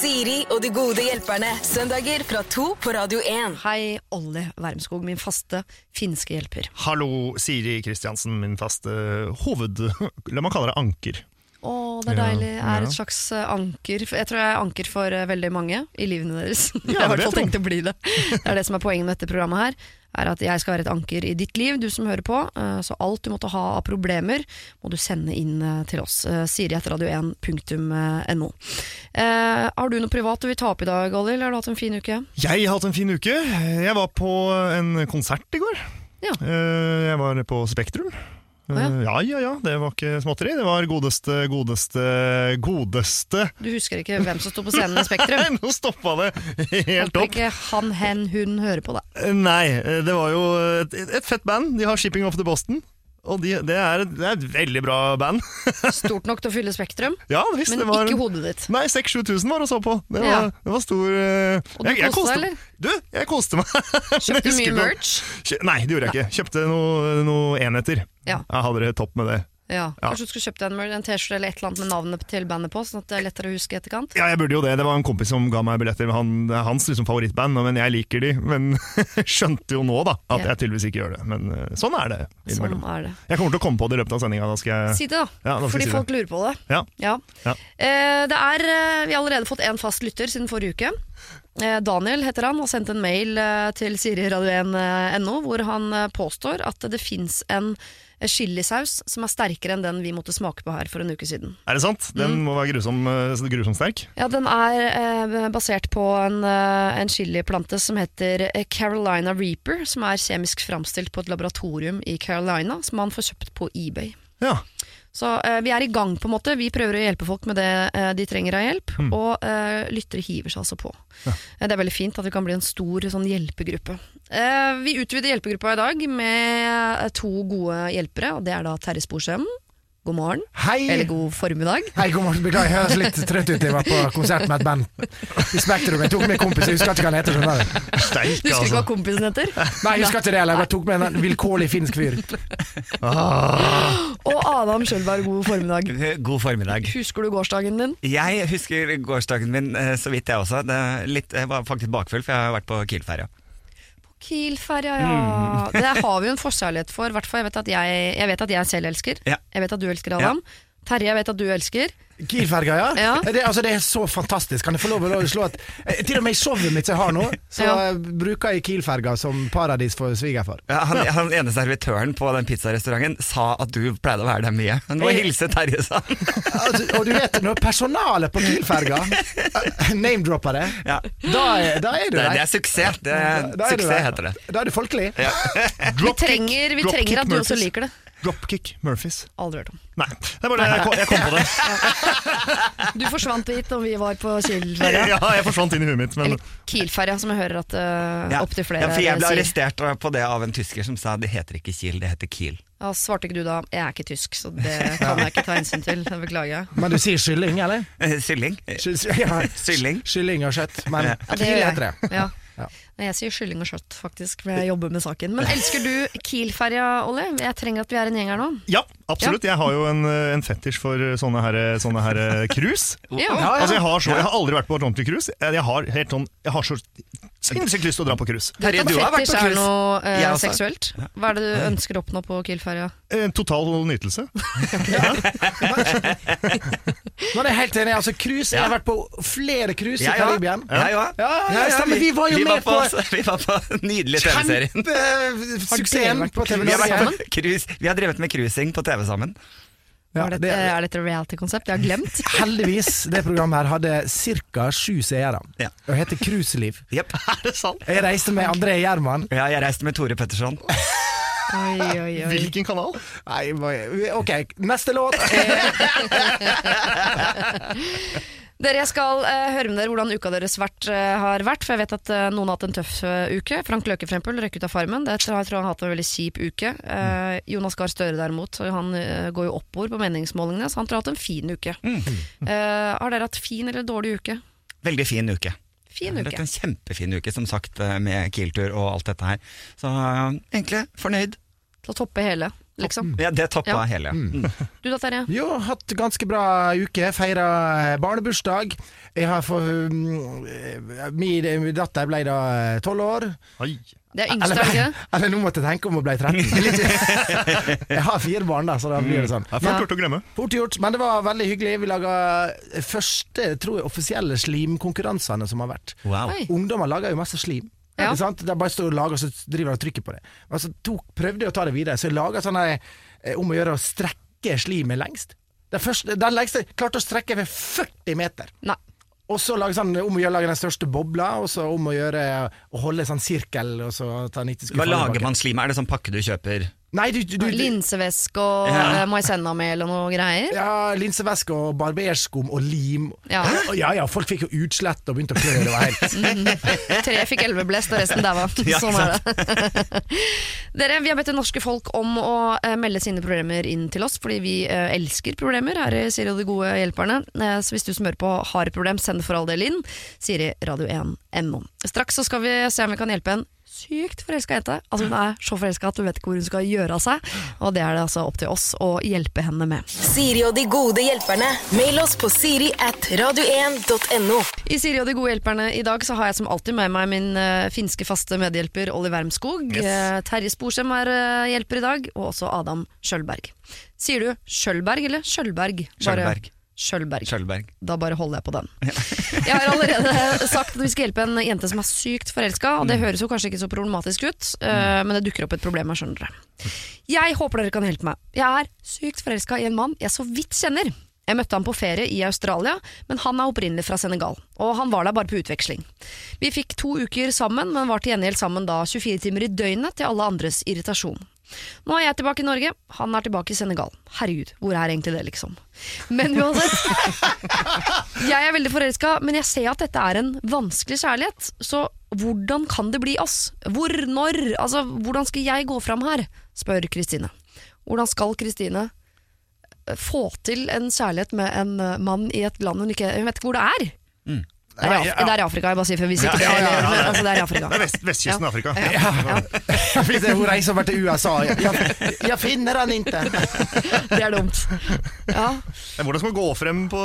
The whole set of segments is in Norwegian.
Siri og de gode hjelperne. Søndager fra to på Radio 1. Hei, Olli Wermskog, min faste finske hjelper. Hallo, Siri Kristiansen, min faste hoved... La meg kalle det anker. Å, det er Ja, deilig. Jeg er ja. et slags eh, anker. Jeg tror jeg er anker for eh, veldig mange i livene deres. jeg Ja, har i det hvert fall tenkt å bli det. Det er det som er poenget med dette programmet her. Er at jeg skal være et anker i ditt liv, du som hører på. Eh, Så alt du måtte ha av problemer, må du sende inn eh, til oss. Eh, Siri etter radio1.no. Eh, har du noe privat du vil ta opp i dag, Olli, eller har du hatt en fin uke? Jeg har hatt en fin uke. Jeg var på en konsert i går. Ja. Jeg var på Spektrum. Ja. Eh, Ja, ja, ja, det var ikke småtteri. Det var godeste, godeste, godeste Du husker ikke hvem som sto på scenen i Spektrum? Nå stoppa det helt Håper opp. ikke han, hen, hun hører på da. Nei, det var jo et, et fett band. De har Shipping Off to Boston. Og de, det, er, det er et veldig bra band. Stort nok til å fylle Spektrum, Ja, visst, men det var ikke hodet ditt. Nei, 6000-7000 var å så på. Det var, Ja. det var stor uh, Og du jeg- jeg koste deg, eller? Du, jeg koste meg. Kjøpte du mye merch. Nei, det gjorde jeg ikke. Kjøpte noen noe enheter. Ja. Jeg hadde det topp med det. Ja. Kanskje du skulle kjøpt en, en T-skjorte eller et eller annet med navnet til bandet på, sånn at det er lettere å huske i etterkant? Ja, jeg burde jo det. Det var en kompis som ga meg billetter. Han, er hans liksom, favorittband, men jeg liker de. Men skjønte jo nå da at jeg tydeligvis ikke gjør det. Men eh, sånn er det Sånn er det. Jeg kommer til å komme på det i løpet av sendinga. Si det, da. Ja, da fordi si folk lurer på det. Ja. Ja. Eh, det er, eh, vi har allerede fått en fast lytter siden forrige uke. Eh, Daniel heter han og sendte en mail til siriradio1.no hvor han påstår at det fins en chilisaus som er sterkere enn den vi måtte smake på her for en uke siden. Er det sant? Den Mm. må være grusom, eh, grusom sterk. Ja, Den er eh, basert på en, eh, en chiliplante som heter eh, Carolina Reaper, som er kjemisk framstilt på et laboratorium i Carolina, som man får kjøpt på eBay. Ja. Så eh, vi er i gang, på en måte. Vi prøver å hjelpe folk med det eh, de trenger av hjelp. Mm. Og eh, lyttere hiver seg altså på. Eh, det er veldig fint at vi kan bli en stor sånn hjelpegruppe. Eh, vi utvider hjelpegruppa i dag med eh, to gode hjelpere, og det er da Terje Sporsem. God morgen. Hei! Eller god formiddag. Hei, god morgen. Beklager, jeg høres litt trøtt ut. Jeg var på konsert med et band i Spektrum. Jeg tok med kompis, jeg husker ikke hva han heter. Sånn du. Steik, Du husker ikke altså. hva kompisen heter? Nei, jeg husker ikke det, eller jeg tok med en vilkårlig finsk fyr. Og Adam Skjølberg, god formiddag. God formiddag. Husker du gårsdagen din? Jeg husker gårsdagen min eh, så vidt, jeg også. Det er litt, jeg var faktisk bakfull, for jeg har vært på Kiel-ferja. Kiel-ferja, ja. Mm. Det har vi jo en forkjærlighet for. jeg vet at jeg, jeg vet at jeg selv elsker. Ja. Jeg vet at du elsker Adam. Terje, jeg vet at du elsker. Kiel-ferga, ja. Ja. Det, altså, det er så fantastisk. Kan jeg få lov å slå et eh, Til og med i showet mitt som jeg har nå, så Ja. eh, bruker jeg Kiel-ferga som paradis for svigerfar. Ja, han, han ene servitøren på den pizzarestauranten sa at du pleide å være der mye. Han må Jeg- hilse Terje, sa han. Altså, og du vet, når personalet på Kiel-ferga eh, name-dropper det, Ja. da da er du Det, der. det er suksess. Det er, Da er suksess heter det. Da er du folkelig. Vi trenger, vi trenger at du også liker det. Dropkick Murphys. Aldri hørt om. Nei, det er bare det jeg kom, jeg kom på det. Du forsvant dit når vi var på Kiel-ferja. Ja, jeg forsvant inn i huet mitt, men Eller Kiel-ferja, som jeg hører at uh, Ja. opptil flere ja, for jeg ble sier. arrestert på det av en tysker som sa det heter ikke Kiel, det heter Kiel. Ja, svarte ikke du da 'jeg er ikke tysk', så det kan jeg ikke ta hensyn til. Det beklager jeg. Men du sier kylling, eller? Kylling. Ja. Sylling. Kylling og kjøtt. Men Ja. Ja, det Kiel heter det. Ja. Ja. Jeg sier kylling og kjøtt, faktisk, for jeg jobber med saken. Men elsker du Kiel-ferja, Olle? Jeg trenger at vi er en gjeng her nå. ja, absolutt. Jeg har jo en, eh, en fetisj for sånne her, sånne her eh, cruise. Ja. Ja, ja. Altså, jeg, har så, jeg har aldri vært på et ordentlig cruise. Jeg jeg har, helt sånn, jeg har så sinnssykt lyst til å dra på cruise. Terje, du har vært på cruise. er noe eh, Jeg også. seksuelt. Hva er det du ønsker å oppnå på Kiel-ferja? En total nytelse. Nå er jeg helt enig. Altså, cruise, Jeg har vært på flere cruise i Jeg òg. Karibia. Jeg òg. Ja, ja, stemmer. Vi var jo vi med på, på Vi var på nydelige TV-serien. Kjempesuksessen på på TV Vi har, Norge. vært på cruise. vi har drevet med cruising på TV sammen. Ja, er, dette, det, er dette reality-konsept? Jeg har glemt. heldigvis, det programmet her hadde ca. sju seere. Ja. Og heter Cruiseliv. Yep. Er det sant? Jeg reiste med André Gjerman. Ja, jeg reiste med Tore Petterson. Oi, oi, oi. Hvilken kanal? Nei, ok, neste låt. Dere, jeg skal eh, høre med dere hvordan uka deres vært, eh, har vært. For jeg vet at eh, noen har hatt en tøff eh, uke. Frank Løke for eksempel, ut av Farmen. Det tror jeg, tror jeg har hatt en veldig kjip uke. Eh, Jonas Gahr Støre derimot, han eh, går jo oppover på meningsmålingene, så han tror han har hatt en fin uke. Eh, har dere hatt fin eller dårlig uke? Veldig fin uke. Fin Det har uke. en kjempefin uke, som sagt, eh, med Kiel-tur og alt dette her. Så eh, egentlig fornøyd. Til å toppe hele. Liksom. Ja, det toppa Ja. hele. Mm. Du da, Terje? Jo, hatt ganske bra uke. Feira barnebursdag. Jeg har for, um, min datter ble da tolv år. Oi. Det er yngste, ikke eller nå måtte jeg tenke om hun ble 13. Det er litt- Jeg har fire barn, da, så da blir det sånn. Det er fort gjort å glemme. Fort gjort, men det var veldig hyggelig. Vi laga første tror jeg, offisielle slimkonkurransene som har vært. Wow. Ungdommer lager jo masse slim. Ja. De bare står og lager, så driver de og trykker på det. Altså, så tok, prøvde jeg å ta det videre, så jeg laga sånn eh, om å gjøre å strekke slimet lengst. Den, første, den lengste klarte å strekke ved 40 meter. Nei. Og så lage sånn, om å gjøre lage den største bobla, og så om å gjøre å holde sånn sirkel, og så ta 90 Hva lager man slimet? Er det sånn pakke du kjøper? Nei, du, du, du, Linsevæske og Ja. ja. maisennamel noe greier. Ja, linsevesk og barberskum og lim. Ja. Ja, ja, folk fikk jo utslett og begynte å klø. Det var helt Tre fikk elveblest, og resten daua. Ja, Sånn er det. Dere, vi har bedt det norske folk om å eh, melde sine problemer inn til oss, fordi vi eh, elsker problemer her i Siri og de gode hjelperne. Eh, så hvis du som hører på har et problem, send det for all del inn. Siri radio1.no. Straks så skal vi se om vi kan hjelpe en sykt forelska jente. Altså Hun er så forelska at hun vet ikke hvor hun skal gjøre av seg, og det er det altså opp til oss å hjelpe henne med. Siri og de gode hjelperne. Mail oss på siri at radio1.no. I Siri og de gode hjelperne i dag så har jeg som alltid med meg min uh, finske faste medhjelper Olli Wermskog. Yes. Uh, Terje Sporsem er uh, hjelper i dag, og også Adam Skjølberg. Sier du Skjølberg eller Skjølberg? Bare- Skjølberg. Skjølberg. Kjølberg. Da bare holder jeg på den. Jeg har allerede sagt at vi skal hjelpe en jente som er sykt forelska, og det høres jo kanskje ikke så problematisk ut, eh, men det dukker opp et problem her, skjønner dere. Jeg håper dere kan hjelpe meg. Jeg er sykt forelska i en mann jeg så vidt kjenner. Jeg møtte ham på ferie i Australia, men han er opprinnelig fra Senegal, og han var der bare på utveksling. Vi fikk to uker sammen, men var til gjengjeld sammen da 24 timer i døgnet til alle andres irritasjon. Nå er jeg tilbake i Norge, han er tilbake i Senegal. Herregud, hvor er egentlig det, liksom? Men uansett. Jeg er veldig forelska, men jeg ser at dette er en vanskelig kjærlighet. Så hvordan kan det bli oss? Hvor, når? Altså, hvordan skal jeg gå fram her? spør Kristine. Hvordan skal Kristine eh, få til en kjærlighet med en eh, mann i et land hun ikke Hun vet hvor det er. Det, er i det er Afrika, jeg bare sier for hvis ikke det er, men, altså, det er i Afrika. Det er vest, vestkysten av Afrika. Ja, ja, hun reiser over til USA Jeg, jeg, jeg finner han ikke! det er dumt. Ja. Ja, Hvordan skal man gå frem på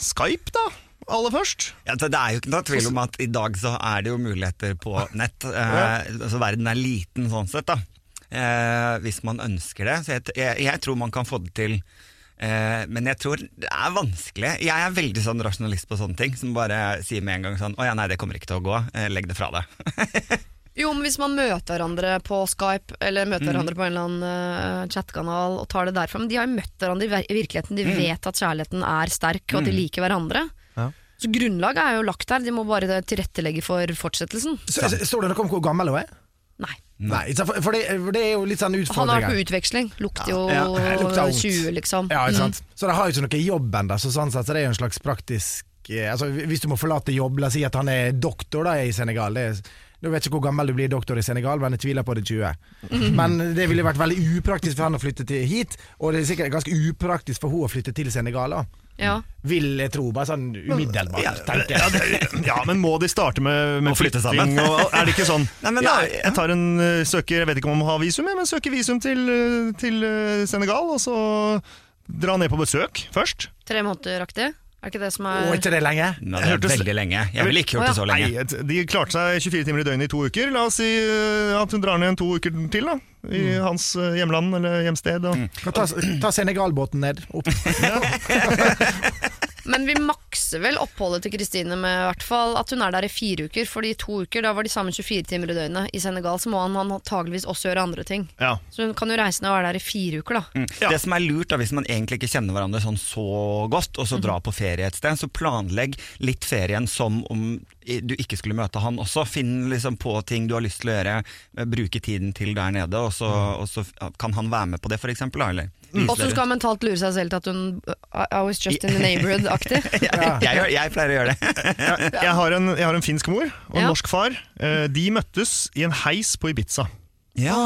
Skype, da? Aller først? Ja, det er jo ikke noe tvil om at i dag så er det jo muligheter på nett. Eh, altså Verden er liten sånn sett, da. Eh, hvis man ønsker det. Så jeg, jeg, jeg tror man kan få det til. Eh, men jeg tror det er vanskelig. Jeg er veldig sånn rasjonalist på sånne ting. Som bare sier med en gang sånn Å ja, nei, det kommer ikke til å gå. Eh, legg det fra deg. Jo, men hvis man møter hverandre på Skype, eller møter hverandre på en eller annen uh, chatkanal og tar det derfra Men de har jo møtt hverandre i i virkeligheten, de vet at kjærligheten er sterk, og at de liker hverandre. Ja. Så grunnlaget er jo lagt der, de må bare tilrettelegge for fortsettelsen. Så- så- Står det noe om hvor gammel hun er? Nei. Nei, for, for, det, for det er jo litt sånn utfordringer. Han har vært på utveksling, lukter jo Ja, lukter 20, liksom. Ja, ikke sant? Så de har jo ikke noe jobb ennå, så sånn sett så det er jo en slags praktisk eh, altså, Hvis du må forlate jobb, la oss si at han er doktor da i Senegal det er, du vet ikke hvor gammel du blir doktor i Senegal, men jeg tviler på det 20. Men det ville vært veldig upraktisk for han å flytte til hit, og det er sikkert ganske upraktisk for hun å flytte til Senegal. da Ja. Vil jeg tro, bare sånn umiddelbart, tenker Ja, jeg. det, ja, men må de starte med, med Å flytte sammen? Og, er det ikke sånn Nei, men ja, Jeg tar en eh, søker, jeg vet ikke om man har visum, men søker visum til, eh, til eh, Senegal, og så dra ned på besøk først. Tre måneder aktig? Er ikke det som er Å, ikke det lenge? Men det er hørtes- veldig lenge. Jeg ville ikke gjort det så Nei, lenge. et- de klarte seg 24 timer i døgnet i to uker. La oss si eh, at hun drar ned to uker til, da. I hans eh, hjemland eller hjemsted. Og, Kan ta, ta Senegalbåten ned. Opp. Men vi makser vel oppholdet til Kristine med i hvert fall at hun er der i fire uker. Fordi i to uker, da var de sammen 24 timer i døgnet. I Senegal så må han antageligvis også gjøre andre ting. ja. Så hun kan jo reise ned og være der i fire uker, da. Mm. Ja. Det som er lurt da, hvis man egentlig ikke kjenner hverandre sånn så godt, og så dra på ferie et sted, så planlegg litt ferien som om du ikke skulle møte han også. Finn liksom på ting du har lyst til å gjøre, bruke tiden til der nede, og så, og så kan han være med på det, for eksempel. Da, eller vise Og så skal hun mentalt lure seg selv til at hun I I was just in the neighborhood-aktig. jeg, jeg, jeg pleier å gjøre det. jeg, jeg, har en, jeg har en finsk mor og en Ja. norsk far. Eh, De møttes i en heis på Ibiza. Ja,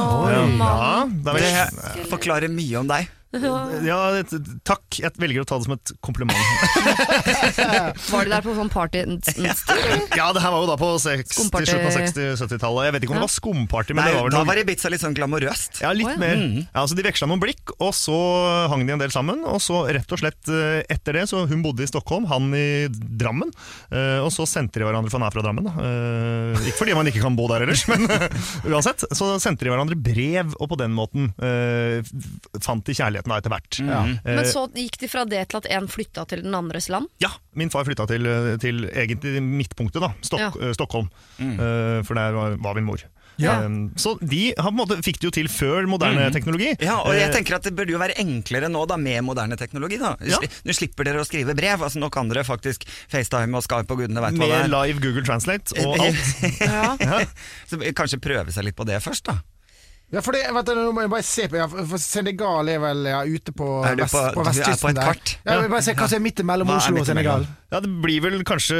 Ja, da Det forklarer mye om deg. Ja, takk. Jeg velger å ta det som et kompliment. Var de der på sånn party? Ja, det her var jo da på 60, Skumparty. slutten av 60-70-tallet. Jeg vet ikke om det var skumparty, men Nei, det var da var Ibiza litt sånn glamorøst. Ja, litt oh, ja. mer. Ja, altså De veksla noen blikk, og så hang de en del sammen. Og så rett og slett eh, etter det, så hun bodde i Stockholm, han i Drammen. eh, Og så sendte de hverandre, for han er fra Drammen. da. Eh, Ikke fordi man ikke kan bo der ellers, men uansett. Så sendte de hverandre brev, og på den måten eh, fant de kjærligheten da etter hvert. Ja. Eh, Men så gikk de fra det til at en flytta til den andres land? Ja, min far flytta til, til egentlig midtpunktet, da. Stok Ja. Stockholm. Stockholm. Eh, for der var, var min mor. Ja. Um, så de har, på en måte, fikk det jo til før moderne teknologi. Ja, og jeg Eh, tenker at Det burde jo være enklere nå da med moderne teknologi. da Ja. Nå slipper dere å skrive brev. altså Nå kan dere faktisk FaceTime og Skype og gudene veit hva det Med er. live Google Translate og alt. Ja. Så kanskje prøve seg litt på det først, da. Ja, for det, vet du, nå må jeg bare se på ja, for Senegal er vel ja, ute på, Er vest, på- på du er på vestkysten der. kart? Ja, jeg vil bare se hva som er midt mellom Hva Oslo og Senegal. Ja, Det blir vel kanskje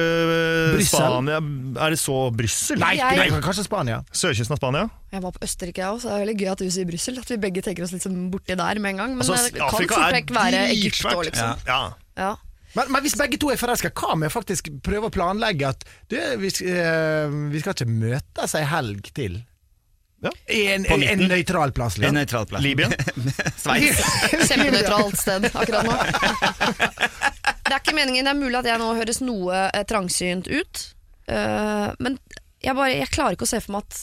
Bryssel? Spania Er det så Brussel? Nei, Jeg- nei, kanskje Spania. Sørkysten av Spania? Jeg var på Østerrike, jeg òg, så det er veldig gøy at du sier Brussel. At vi begge tenker oss litt sånn borti der med en gang. Men Altså, det kan Afrika fort vekk være Egypt òg, liksom. Ja. Ja. Men, men hvis begge to er forelska, hva med faktisk prøve å planlegge at du, vi, eh, vi skal ikke møtes ei helg til? Ja. En, På en, en nøytral plass. En nøytral plass. Libyen? Sveits. Kjempenøytralt sted akkurat nå. Det er ikke meningen, det er mulig at jeg nå høres noe eh, trangsynt ut. Uh, men jeg, bare, jeg klarer ikke å se for meg at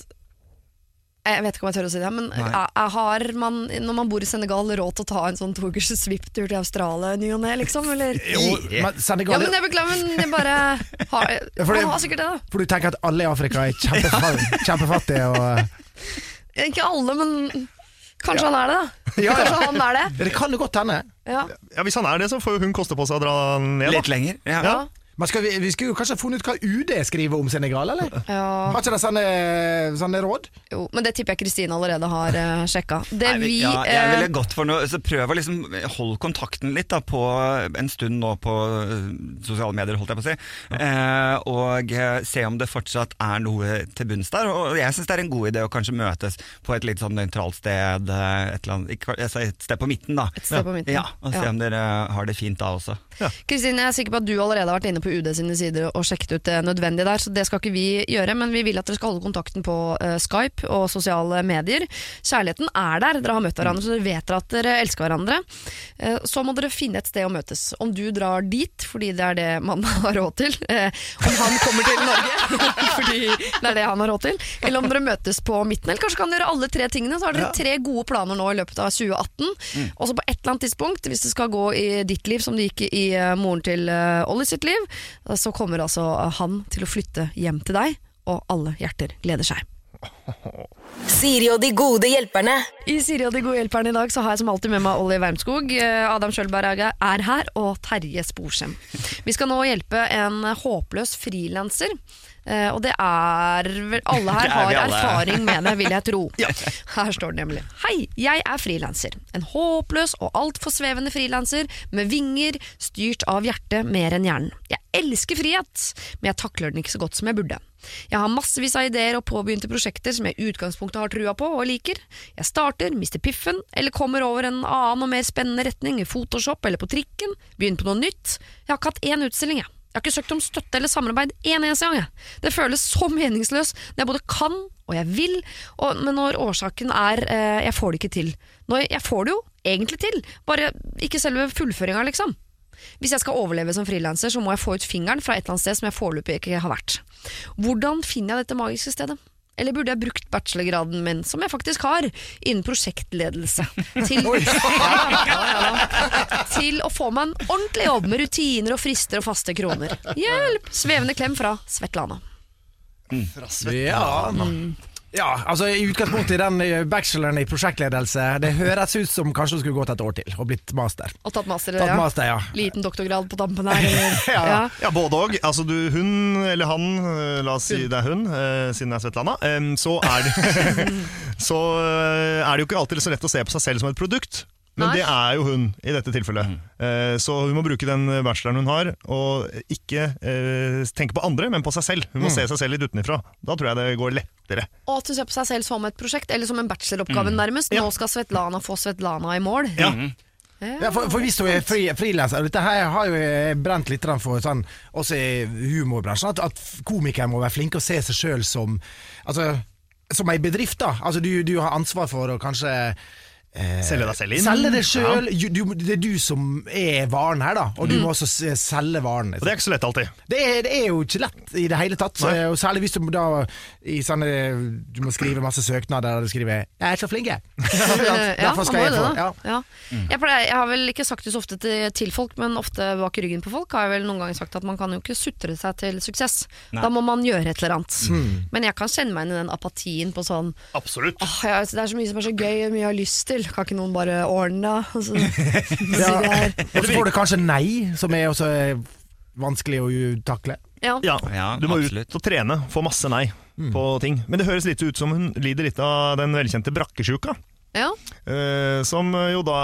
Jeg vet ikke om jeg tør å si det, men jeg, jeg har man, når man bor i Senegal, råd til å ta en sånn tokers svipptur til Australia i ny og ne, liksom? Eller? Jo, men Senegal Ja, men jeg beklager, men jeg bare har, Ja, fordi, Man har sikkert det, da. For du tenker at alle i Afrika er kjempefa- kjempefattige og Ikke alle, men kanskje han er det, da. Ja, ja. Kanskje han er det. Ja, Det kan jo godt hende. Ja. Ja, Hvis han er det, så får jo hun koste på seg å dra ned. Litt lenger lenger. Ja. Ja. Men skal vi, vi skulle jo kanskje ha funnet ut hva UD skriver om Senegal, eller? Ja. Har ikke de sånne, sånne råd? Jo, men det tipper jeg Kristine allerede har uh, sjekka. Det Nei, vi ja, jeg eh, ville gått for noe så Prøv å liksom holde kontakten litt da, på en stund nå på øh, sosiale medier, holdt jeg på å si. Eh, og eh, se om det fortsatt er noe til bunns der. Og jeg syns det er en god idé å kanskje møtes på et litt sånn nøytralt sted. eh, Et, eller annet, ikke- et sted på midten, da. Et sted på midten. Ja, Og se Ja. om dere har det fint da også. Kristine, jeg er sikker på at du allerede har vært inne på UD sine sider og sjekket ut det nødvendige der, så det skal ikke vi gjøre. Men vi vil at dere skal holde kontakten på eh, Skype og sosiale medier. Kjærligheten er der, dere har møtt hverandre, så dere vet at dere elsker hverandre. Eh, så må dere finne et sted å møtes. Om du drar dit, fordi det er det man har råd til. Eh, om han kommer til Norge, fordi det er det han har råd til. Eller om dere møtes på midten. Eller kanskje kan dere gjøre alle tre tingene. Så har dere tre gode planer nå i løpet av 2018. Og så på et eller annet tidspunkt, hvis det skal gå i ditt liv som det gikk i moren til Ollie sitt liv, så kommer altså han til å flytte hjem til deg, og alle hjerter gleder seg. Siri og de gode hjelperne. I Siri og de gode hjelperne i dag så har jeg som alltid med meg Olli Wermskog. eh, Adam Schjølberg er her, og Terje Sporsem. Vi skal nå hjelpe en håpløs frilanser. Eh, Og det er vel Alle her er har alle. erfaring med det, vil jeg tro. Her står det nemlig. Hei, jeg er frilanser. En håpløs og altfor svevende frilanser med vinger styrt av hjertet mer enn hjernen. Jeg elsker frihet, men jeg takler den ikke så godt som jeg burde. Jeg har massevis av ideer og påbegynte prosjekter som jeg i utgangspunktet har trua på og liker. Jeg starter, mister piffen, eller kommer over en annen og mer spennende retning i Photoshop eller på trikken, begynner på noe nytt. Jeg har ikke hatt én utstilling, jeg. Jeg har ikke søkt om støtte eller samarbeid en eneste gang. Det føles så meningsløst når jeg både kan og jeg vil, og, men når årsaken er eh, jeg får det ikke til. Når jeg, jeg får det jo egentlig til, bare ikke selve fullføringa, liksom. Hvis jeg skal overleve som frilanser, så må jeg få ut fingeren fra et eller annet sted som jeg foreløpig ikke har vært. Hvordan finner jeg dette magiske stedet? Eller burde jeg brukt bachelorgraden min, som jeg faktisk har, innen prosjektledelse, til, ja, ja, ja, til å få meg en ordentlig jobb med rutiner og frister og faste kroner. Hjelp! Svevende klem fra Svetlana. Ja, ja, altså i utgangspunktet i den eh, bacheloren i prosjektledelse Det høres ut som kanskje du skulle gått et år til og blitt master. Og tatt master, Tatt ja. master, ja. Liten doktorgrad på tampen her. Ja. ja. Ja, både òg. Altså, du- hun eller han, eh, la oss si det er hun, eh, siden det er Svetlana, så, er det, så er det jo ikke alltid så lett å se på seg selv som et produkt. Men Nei. det er jo hun i dette tilfellet. Eh, Så hun må bruke den bacheloren hun har, og ikke eh, tenke på andre, men på seg selv. Hun må se seg selv litt utenifra. Da tror jeg det går lettere. Og at hun ser på seg selv som et prosjekt, eller som en bacheloroppgave nærmest. Nå skal Svetlana få Svetlana i mål. Ja. Ja, for, for hvis du er fri, frilanser Dette her har jo brent litt for sånn, også i humorbransjen, at, at komikere må være flinke og se seg sjøl som Altså, som ei bedrift, da. Altså, du, du har ansvar for å kanskje eh, Selge deg selv inn. Selge deg sjøl. Det er du som er varen her, da. Og du må også selge varen. Og det er ikke så lett alltid. Det er, det er jo ikke lett i det hele tatt. Nei. Og særlig hvis du da i sånne, Du må skrive masse søknader der du skriver 'Jeg er så flink, jeg'. ja, Derfor man skal må jeg jo få det, da. ja. Ja. Jeg, pleier, jeg har vel ikke sagt det så ofte til, til folk, men ofte bak ryggen på folk har jeg vel noen ganger sagt at man kan jo ikke sutre seg til suksess. Nei. Da må man gjøre et eller annet. Mm. Men jeg kan kjenne meg inn i den apatien på sånn Absolutt. Åh, jeg, Det er så mye som er så gøy, og mye jeg har lyst til. Kan ikke noen bare ordne det? Og så, Ja. sitter. Og så får du kanskje nei, som er også vanskelig å takle. Ja. Ja, Ja, du må absolutt. ut og trene, få masse nei på ting. Men det høres litt ut som hun lider litt av den velkjente brakkesjuka. Ja. Uh, som jo da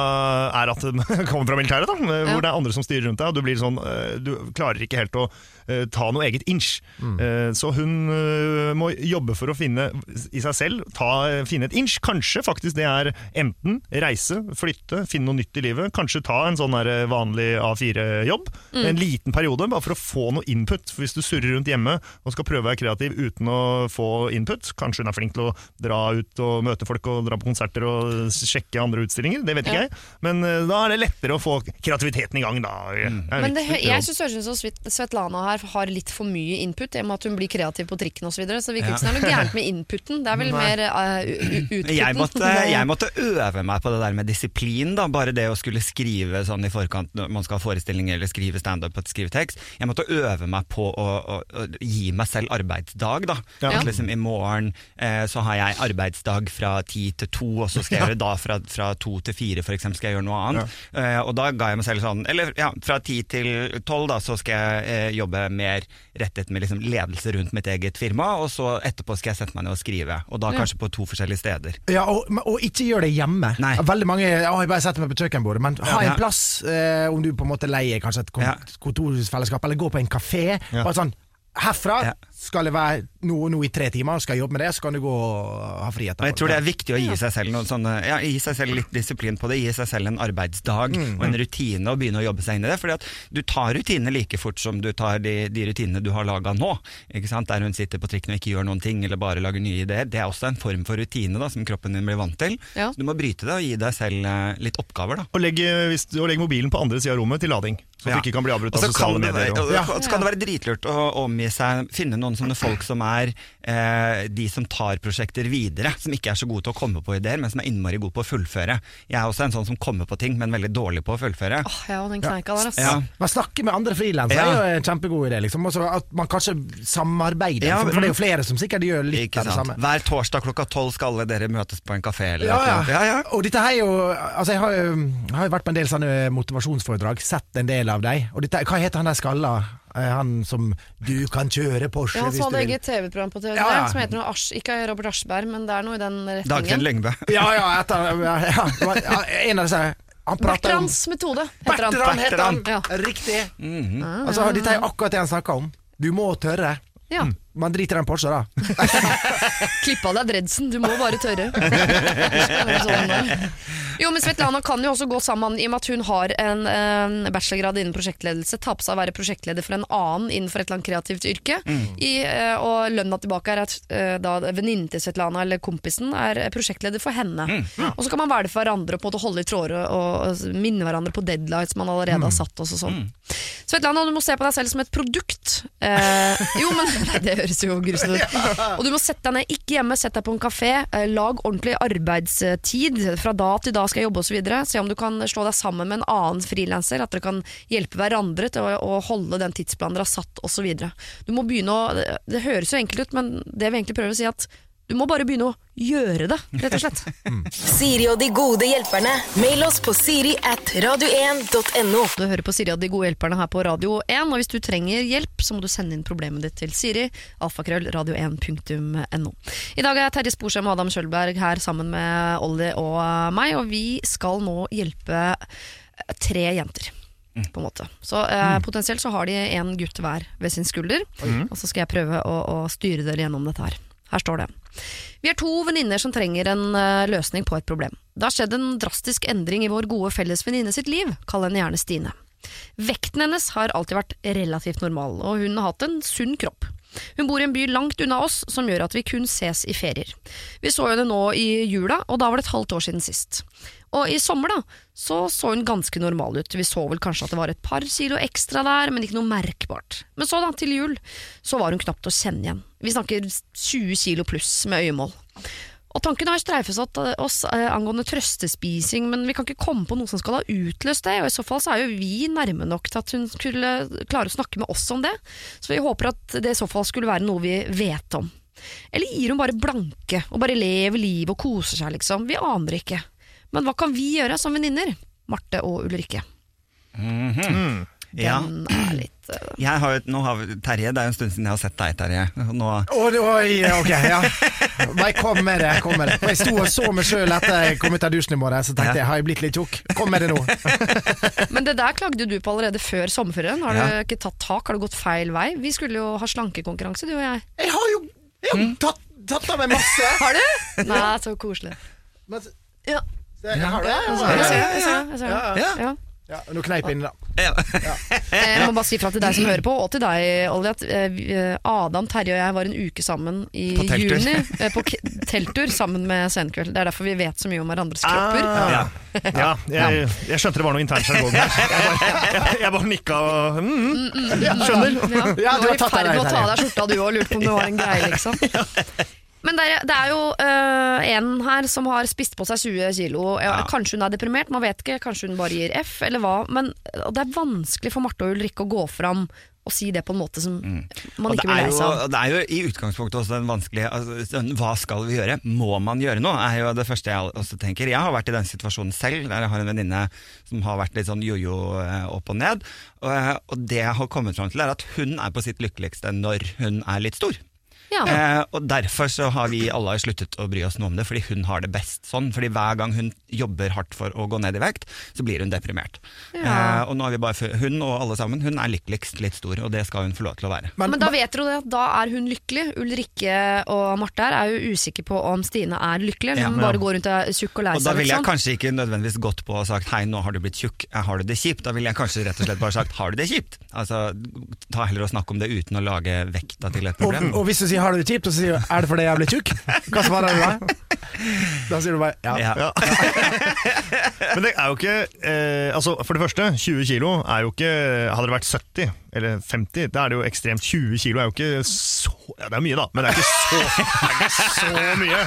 er at den kommer fra militæret, da, hvor hvor det er andre som styrer rundt deg. Og du, blir sånn, uh, du klarer ikke helt å uh, ta noe eget inch. Eh, så hun eh, må jobbe for å finne i seg selv, ta, finne et inch. Kanskje faktisk det er enten reise, flytte, finne noe nytt i livet. Kanskje ta en sånn der vanlig A4-jobb. En liten periode, bare for å få noe input. For hvis du surrer rundt hjemme og skal prøve å være kreativ uten å få input, kanskje hun er flink til å dra ut og møte folk og dra på konserter og sjekke andre utstillinger, det vet ikke Ja. jeg. Men eh, da er det lettere å få kreativiteten i gang, da. Er Men det, jeg syns det høres ut som Svetlana her har litt for mye input, i og med at hun blir kreativ på trikken osv. Så, videre, så det virker ikke som det er noe gærent med inputen. Det er vel mer uh, utputen. Jeg måtte, jeg måtte øve meg på det der med disiplin. da Bare det å skulle skrive sånn i forkant når man skal ha forestilling eller skrive standup og skrive tekst. Jeg måtte øve meg på å, å, å gi meg selv arbeidsdag. da Ja. At liksom I morgen eh, så har jeg arbeidsdag fra ti til to, og så skal jeg gjøre da fra, fra to til fire for eksempel, skal jeg gjøre noe annet. Eh, og da ga jeg meg selv sånn Eller ja, fra ti til tolv da så skal jeg uh, jobbe mer rettet med liksom ledelse rundt mitt eget firma, og så etterpå skal jeg sette meg ned og skrive. Og da Ja. kanskje på to forskjellige steder. Ja, og, og ikke gjør det hjemme. Nei. Veldig mange å, jeg bare setter meg på kjøkkenbordet, men ha Ja. en plass, uh, om du på en måte leier kanskje et kon Ja. kontorfellesskap, eller går på en kafé. Bare sånn Herfra Ja. Skal det være noe noe, i tre timer, skal jeg jobbe med det, så kan du gå og ha fri etterpå. Jeg tror det er viktig å gi seg selv noen sånne, ja, gi seg selv litt disiplin på det. Gi seg selv en arbeidsdag og en rutine og begynne å jobbe seg inn i det. Fordi at du tar rutinene like fort som du tar de, de rutinene du har laga nå. Ikke sant? Der hun sitter på trikken og ikke gjør noen ting eller bare lager nye ideer. Det er også en form for rutine da, som kroppen din blir vant til. Ja. Så du må bryte det og gi deg selv eh, litt oppgaver. da. Og legg, hvis, og legge mobilen på andre sida av rommet til lading, så Ja. du ikke kan bli avbrutt av sosiale medier. og så kan det være dritlurt å omgi seg Finne noen sånne folk som er eh, de som tar prosjekter videre. Som ikke er så gode til å komme på ideer, men som er innmari gode på å fullføre. Jeg er også en sånn som kommer på ting, men veldig dårlig på å fullføre. Åh, ja, den kneika der, altså. Ja. Man snakker med andre frilansere Ja. er jo en kjempegod idé. Liksom. Også at man kanskje samarbeider, Ja, for, for det er jo flere som sikkert gjør litt Ikke av det samme. Hver torsdag klokka tolv skal alle dere møtes på en kafé. Eller Ja, noe. ja. ja, ja. Og dette her er jo Altså Jeg har, jo- jeg har jo vært på en del sånne motivasjonsforedrag, sett en del av dem. Og dette, hva heter han der skalla? Eh, Han som 'du kan kjøre Porsche Ja, han hvis så du hadde eget TV-program på TV3 Ja, ja. som heter noe Ars, ikke Robert Aschberg, men det er noe i den Dagfinn retningen. Lyngbø. Ja, ja, etter, ja, En av disse Han prater om Bertrands metode, heter han. Bertrand heter han! Ja. Riktig. ah, Altså, dette er akkurat det han snakker om. Du må tørre. Ja. Man driter i den Porsche, da. Klipp av deg dreadsen, du må bare tørre. Sånn, jo, men Svetlana kan jo også gå sammen i og med at hun har en eh, bachelorgrad innen prosjektledelse. Ta på seg å være prosjektleder for en annen innenfor et eller annet kreativt yrke. I, eh, og lønna tilbake er at eh, da venninnen til Svetlana eller kompisen er prosjektleder for henne. Og så kan man være det for hverandre og på en måte holde i tråder og, og minne hverandre på deadlights man allerede har satt oss og sånn. Svetlana, du må se på deg selv som et produkt. Eh, jo, men Det høres jo grusomt ut. Og du må sette deg ned, ikke hjemme, sett deg på en kafé. Eh, lag ordentlig arbeidstid. Fra da til da skal jeg jobbe osv. Se om du kan slå deg sammen med en annen frilanser. At dere kan hjelpe hverandre til å, å holde den tidsplanen dere har satt osv. Du må begynne å det, høres jo enkelt ut, men det vi egentlig prøver å si, at du må bare begynne å gjøre det, rett og slett. Siri og de gode hjelperne. Mail oss på siri at radio1.no. Du hører på Siri og de gode hjelperne her på Radio 1, og hvis du trenger hjelp, så må du sende inn problemet ditt til Siri, alfakrøll, radio1.no. I dag er Terje Sporsem og Adam Kjølberg her sammen med Olli og meg, og vi skal nå hjelpe tre jenter. På en måte. Så eh, Potensielt så har de en gutt hver ved sin skulder, og så skal jeg prøve å, å styre dere gjennom dette her. Her står det. Vi er to venninner som trenger en eh, løsning på et problem. Det har skjedd en drastisk endring i vår gode felles venninne sitt liv, kall henne gjerne Stine. Vekten hennes har alltid vært relativt normal, og hun har hatt en sunn kropp. Hun bor i en by langt unna oss, som gjør at vi kun ses i ferier. Vi så henne nå i jula, og da var det et halvt år siden sist. Og i sommer da, så så hun ganske normal ut. Vi så vel kanskje at det var et par kilo ekstra der, men ikke noe merkbart. Men så da, til jul, så var hun knapt å kjenne igjen. Vi snakker 20 kilo pluss med øyemål. Og tanken har streifet oss eh, angående trøstespising, men vi kan ikke komme på noe som skal ha utløst det, og i så fall så er jo vi nærme nok til at hun skulle klare å snakke med oss om det. Så vi håper at det i så fall skulle være noe vi vet om. Eller gir hun bare blanke, og bare lever livet og koser seg, liksom? Vi aner ikke. Men hva kan vi gjøre som venninner? Marte og Ulrikke. Ja. Den er litt uh... Jeg har, jo- nå har Terje, det er jo en stund siden jeg har sett deg, Terje. Nå, Oi, oi, ok, ja. Nei, kom med det. kom med det For Jeg sto og så meg sjøl etter jeg kom ut av dusjen i morgen, så tenkte jeg har jeg blitt litt tjukk? Kom med det nå. Men det der klagde du på allerede før sommerferien. Har du Ja. ikke tatt tak? Har du gått feil vei? Vi skulle jo ha slankekonkurranse, du og jeg. Jeg har jo, jeg har tatt, tatt av meg masse. Har du? Nei, så koselig. Men, Ja, jeg har det. jeg ser det. Ja, ja. Ja. Ja, nå kneip jeg inn, da. ja. Jeg må bare si fra til deg som hører på, og til deg, Olli, at eh, eh, Adam, Terje og jeg var en uke sammen i På juni. eh, På telttur sammen med Senkveld. Det er derfor vi vet så mye om hverandres kropper. Ja. Ja, jeg, jeg skjønte det var noe internt sjargong her. Jeg bare, jeg, jeg bare nikka og mm, mm, Skjønner. Ja, du du var i ferd med å ta av deg skjorta du òg, lurte på om det var en greie, liksom. Men det er, det er jo øh, en her som har spist på seg 20 kilo. Ja. Kanskje hun er deprimert, man vet ikke. Kanskje hun bare gir F, eller hva. Men det er vanskelig for Marte og Ulrikke å gå fram og si det på en måte som man Mm. man ikke vil blir lei seg av. det er jo i utgangspunktet også den vanskelige altså, Hva skal vi gjøre? Må man gjøre noe? er jo det første jeg også tenker. Jeg har vært i den situasjonen selv, der jeg har en venninne som har vært litt sånn jojo eh, opp og ned. Og, eh, og det jeg har kommet fram til, er at hun er på sitt lykkeligste når hun er litt stor. Ja. Eh, og derfor så har vi alle sluttet å bry oss noe om det, fordi hun har det best sånn. Fordi hver gang hun jobber hardt for å gå ned i vekt, så blir hun deprimert. Ja. Eh, og nå har vi bare Hun og alle sammen, hun er lykkeligst litt stor, og det skal hun få lov til å være. Men, da vet dere det at da er hun lykkelig. Ulrikke og Marte her er jo usikre på om Stine er lykkelig, eller Ja. om hun bare går rundt og er tjukk og lei Og da seg. ville jeg liksom. kanskje ikke nødvendigvis gått på og sagt hei, nå har du blitt tjukk, eh, har du det kjipt? Da ville jeg kanskje rett og slett bare sagt har du det kjipt? Altså, ta heller og snakke om det uten å lage vekta til et Og, og hvis du sier 'har du det kjipt', og så sier du 'er det fordi jeg er blitt tjukk', hva svarer du da? Da sier du bare 'ja'. Ja. Ja. Men det er jo ikke eh, Altså For det første, 20 kilo er jo ikke Hadde det vært 70 eller 50, da er det jo ekstremt. 20 kilo er jo ikke så Ja, det er mye, da, men det er ikke så, det er ikke så mye.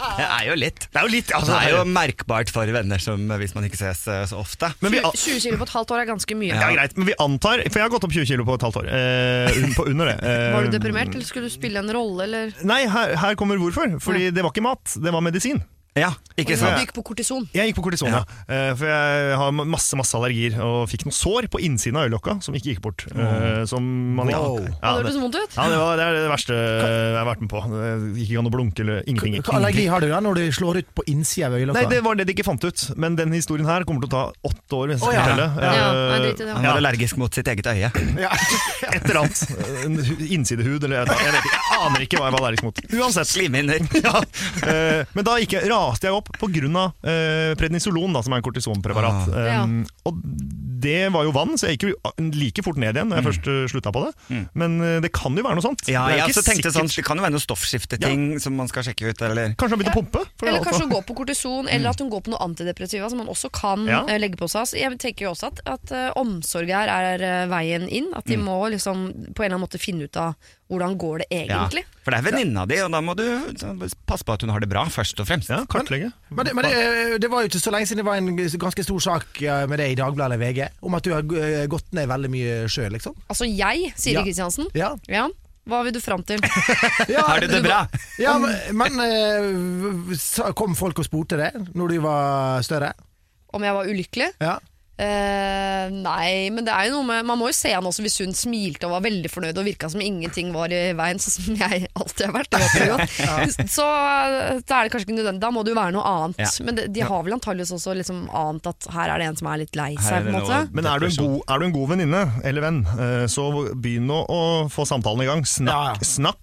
Det er jo litt. Det er jo litt altså, Det er jo merkbart for venner som hvis man ikke ses eh, så ofte. men vi, 20 kilo på et halvt år er ganske mye. ja, greit, men vi antar For jeg har gått opp 20 kilo på et halvt år. Eh, på under det. Eh, Var du deprimert, eller skulle du spille en rolle, eller Nei, her, her kommer hvorfor. Fordi det var ikke mat, det var medisin. Ja, ikke sant? Du gikk på kortison? Jeg gikk på kortison, ja. ja. For jeg har masse masse allergier og fikk noen sår på innsiden av øyelokka som ikke gikk bort. Eh, Som man Wow. ja, det det, hørtes vondt ut? ja, det, var, det er det verste jeg har vært med på. Det gikk ikke an å blunke eller ingenting. Hva allergi har du da når du slår ut på innsida av øyelokka? Nei, det var det de ikke fant ut. Men den historien her kommer til å ta åtte år. Hvis jeg skal ja. fortelle. Ja, dritt, i det. Han er allergisk mot sitt eget øye. Ja. Et eller annet. Innsidehud eller. Jeg, vet ikke, jeg aner ikke hva jeg var allergisk mot. Uansett. Slimhinner. Ja, eh, men da gikk jeg, raste jeg opp pga. Uh, prednisolon, da, som er en kortisonpreparat. Ah. Ja. Um, og det var jo vann, så jeg gikk jo like fort ned igjen når jeg først uh, slutta på det. Men uh, det kan jo være noe sånt. Ja, det jeg også tenkte sikkert- sånn, det kan jo være noe stoffskifteting som man skal sjekke ut, eller Kanskje han begynte å pumpe? for Eller kanskje hun går på kortison, eller at hun går på noe antidepressiva som man også kan Ja. eh, legge på seg. Så jeg tenker jo også at, at uh, omsorg her er uh, veien inn. At de må liksom på en eller annen måte finne ut av hvordan går det ja. egentlig. For det er venninna di, og da må du passe på at hun har det bra, først og fremst. Ja, kartlegge. Men, det, men det, det var jo ikke så lenge siden det var en ganske stor sak eh, med det i Dagbladet eller VG, om at du har eh, gått ned veldig mye sjø, liksom. Altså jeg, Siri Ja. Kristiansen. Ja. Ja. Hva vil du fram til? Ja, Har du det bra? Ja, men, men eh, kom folk og spurte det når du var større? Om jeg var ulykkelig? Ja. Eh, nei, men det er jo noe med Man må jo se han også hvis hun smilte og var veldig fornøyd og virka som ingenting var i veien, sånn som jeg alltid har vært. Så da er det kanskje ikke nødvendig. Da må det jo være noe annet. Ja. Men de, de har vel antageligvis også liksom ant at her er det en som er litt lei er seg, på en måte. Men er du, en god, er du en god venninne eller venn, eh, så begynn å, å få samtalen i gang. Snakk, Ja, ja. snakk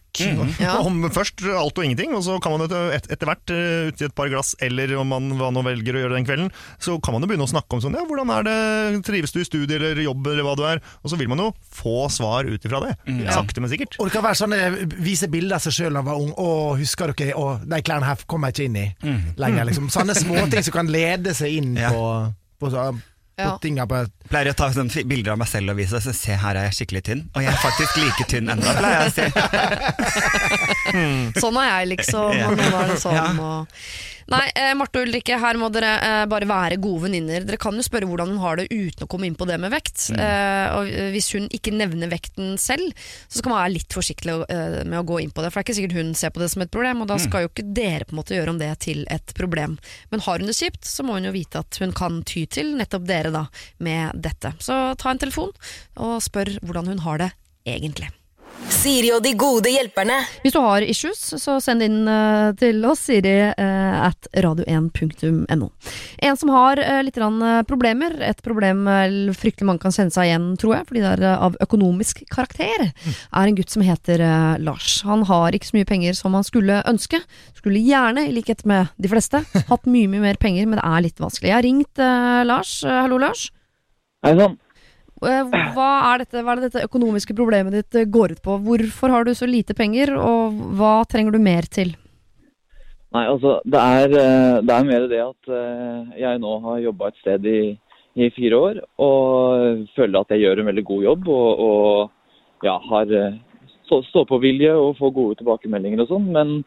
Ja. om først alt og ingenting, og så kan man etter, et- etter hvert eh, uti et par glass, eller om man hva nå velger å gjøre den kvelden, så kan man jo begynne å snakke om sånn, ja, hvordan er det, trives du i studie eller jobb eller hva du er, og så vil man jo få svar ut ifra det, sakte men sikkert. Og det kan være sånn, vise bilder av seg sjøl da man var ung. og husker dere Å, de klærne her kommer jeg ikke inn i lenger. Liksom. Sånne småting som kan lede seg inn Ja. på, på, så- på Ja. tinga på et Pleier å ta sånn bilder av meg selv og vise så Se, her er jeg skikkelig tynn. Og jeg er faktisk like tynn ennå, pleier jeg å si. Sånn er jeg, liksom. Og noen er det sånn. Ja. Og... Nei, eh, Marte og Ulrikke, her må dere eh, bare være gode venninner. Dere kan jo spørre hvordan hun har det uten å komme inn på det med vekt. Eh, og eh, Hvis hun ikke nevner vekten selv, så skal man være litt forsiktig eh, med å gå inn på det. For det er ikke sikkert hun ser på det som et problem, og da skal jo ikke dere på en måte gjøre om det til et problem. Men har hun det kjipt, så må hun jo vite at hun kan ty til nettopp dere da, med dette. Så ta en telefon og spør hvordan hun har det egentlig. Siri og de gode hjelperne. Hvis du har issues, så send inn eh, til oss, Siri, eh, at radio1.no. En som har uh, litt grann, eh, problemer, et problem fryktelig mange kan kjenne seg igjen, tror jeg, fordi det er av økonomisk karakter, er en gutt som heter Lars. Han har ikke så mye penger som han skulle ønske. Skulle gjerne, i likhet med de fleste, hatt mye, mye mer penger, men det er litt vanskelig. Jeg har ringt Lars. Hallo, Lars. Hei sann. Eh, Hva er, dette, hva er det dette økonomiske problemet ditt eh, går ut på? Hvorfor har du så lite penger, og hva trenger du mer til? Nei, altså, det er, eh, det er mer det at jeg nå har jobba et sted i, i fire år, og føler at jeg gjør en veldig god jobb. Og, og ja, har stå- stå-på-vilje og får gode tilbakemeldinger og sånn. Men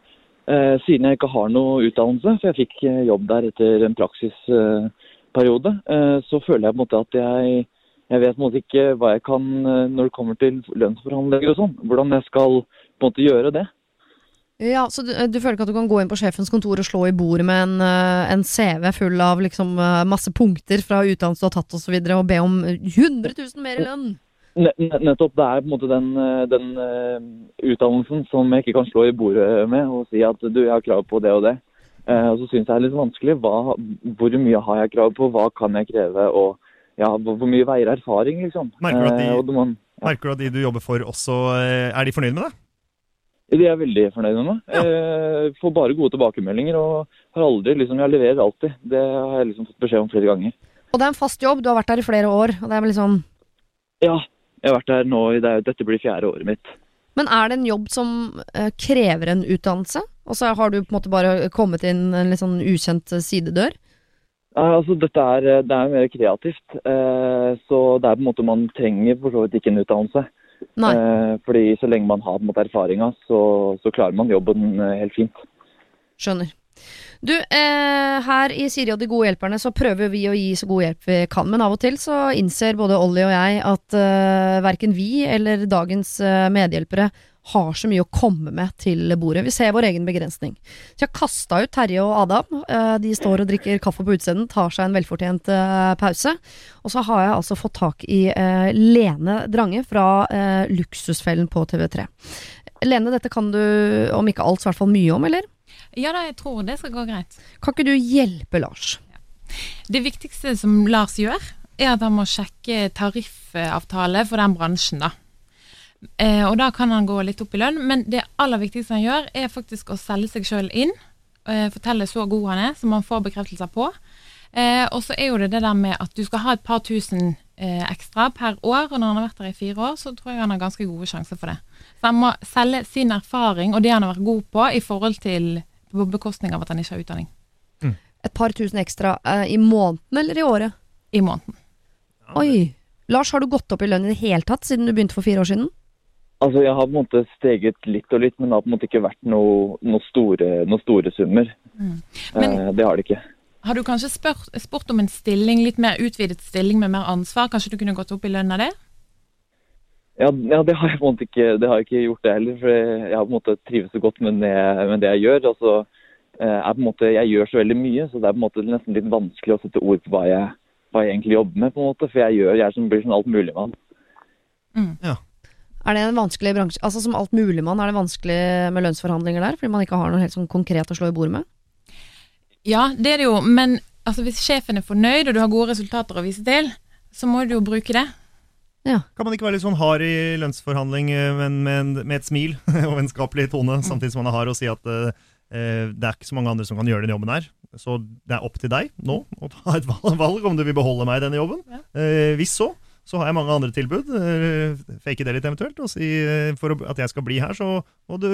eh, siden jeg ikke har noe utdannelse, for jeg fikk jobb der etter en praksisperiode, eh, så føler jeg på en måte at jeg jeg vet på en måte ikke hva jeg kan eh, når det kommer til lønnsforhandlinger og sånn. Hvordan jeg skal på en måte gjøre det. Ja, Så du, du føler ikke at du kan gå inn på sjefens kontor og slå i bordet med en, eh, en CV full av liksom eh, masse punkter fra utdannelse du har tatt osv., og, så videre, og be om 100 000 mer i lønn? Ne- ne- Nettopp. Det er på en måte den, eh, den eh, utdannelsen som jeg ikke kan slå i bordet med og si at du, jeg har krav på det og det. Eh, og så syns jeg det er litt vanskelig. Hva, hvor mye har jeg krav på? Hva kan jeg kreve? Og ja, hvor, mye veier erfaring, liksom. Merker du at de- Eh, man, ja, Merker du at de du jobber for også, eh, er de fornøyd med deg? de er veldig fornøyd med meg. Ja. får bare gode tilbakemeldinger og har aldri liksom Jeg leverer alltid. Det har jeg liksom fått beskjed om flere ganger. Og det er en fast jobb, du har vært der i flere år. Og det er vel liksom Ja, jeg har vært der nå i det, Dette blir fjerde året mitt. Men er det en jobb som eh, krever en utdannelse? Og så har du på en måte bare kommet inn en litt sånn ukjent eh, sidedør? Ja, altså dette er, eh, det er mer kreativt, eh, så det er på en måte man trenger for så vidt ikke en utdannelse. Nei. Eh, fordi så lenge man har på erfaringa, så, så klarer man jobben helt fint. Skjønner. Du, eh, her i Siri og de gode hjelperne så prøver vi å gi så god hjelp vi kan, men av og til så innser både Ollie og jeg at eh, verken vi eller dagens medhjelpere har så mye å komme med til bordet. Vi ser vår egen begrensning. Så jeg har kasta ut Terje og Adam. Eh, de står og drikker kaffe på utsiden, tar seg en velfortjent eh, pause. Og så har jeg altså fått tak i eh, Lene Drange fra Luksusfellen på TV3. Lene, dette kan du, om ikke alt, så i hvert fall mye om, eller? Ja da, jeg tror det skal gå greit. Kan ikke du hjelpe Lars? Det viktigste som Lars gjør, er at han må sjekke tariffavtale for den bransjen, da. Eh, og da kan han gå litt opp i lønn, men det aller viktigste han gjør, er faktisk å selge seg sjøl inn. Eh, fortelle så god han er, som han får bekreftelser på. Eh, og så er jo det det der med at du skal ha et par tusen eh, ekstra per år, og når han har vært der i fire år, så tror jeg han har ganske gode sjanser for det. Så han må selge sin erfaring og det han har vært god på, i forhold til på bekostning av at han ikke har utdanning. Et par tusen ekstra eh, i måneden eller i året? I måneden. Oi. Lars, har du gått opp i lønn i det hele tatt siden du begynte for fire år siden? Altså, Jeg har på en måte steget litt og litt, men det har på en måte ikke vært noen noe, store, noe store summer. Men- eh, det har det ikke. Har du kanskje spurt, spurt om en stilling, litt mer utvidet stilling med mer ansvar? Kanskje du kunne gått opp i lønn av det? Ja, ja, det har jeg på en måte ikke, det har jeg ikke gjort det heller. For jeg har på en måte trives så godt med det, med det jeg gjør. Altså, eh, på en måte, jeg gjør så veldig mye, så det er på en måte nesten litt vanskelig å sette ord på hva jeg, hva jeg egentlig jobber med. på en måte, For jeg, gjør, jeg er som, blir sånn altmuligmann. Er det en vanskelig bransje? Altså Som alt muligmann, er det vanskelig med lønnsforhandlinger der? Fordi man ikke har noe helt sånn konkret å slå i bordet med? Ja, det er det jo, men altså, hvis sjefen er fornøyd og du har gode resultater å vise til, så må du jo bruke det. Ja. Kan man ikke være litt sånn hard i lønnsforhandling, eh, men med, en, med et smil og vennskapelig tone, samtidig som man er hard, og si at eh, eh, det er ikke så mange andre som kan gjøre den jobben her. Så det er opp til deg nå å ta et valg om du vil beholde meg i denne jobben. Eh, hvis så, så har jeg mange andre tilbud. Eh, fake det litt eventuelt. Og si eh, for at jeg skal bli her, så må du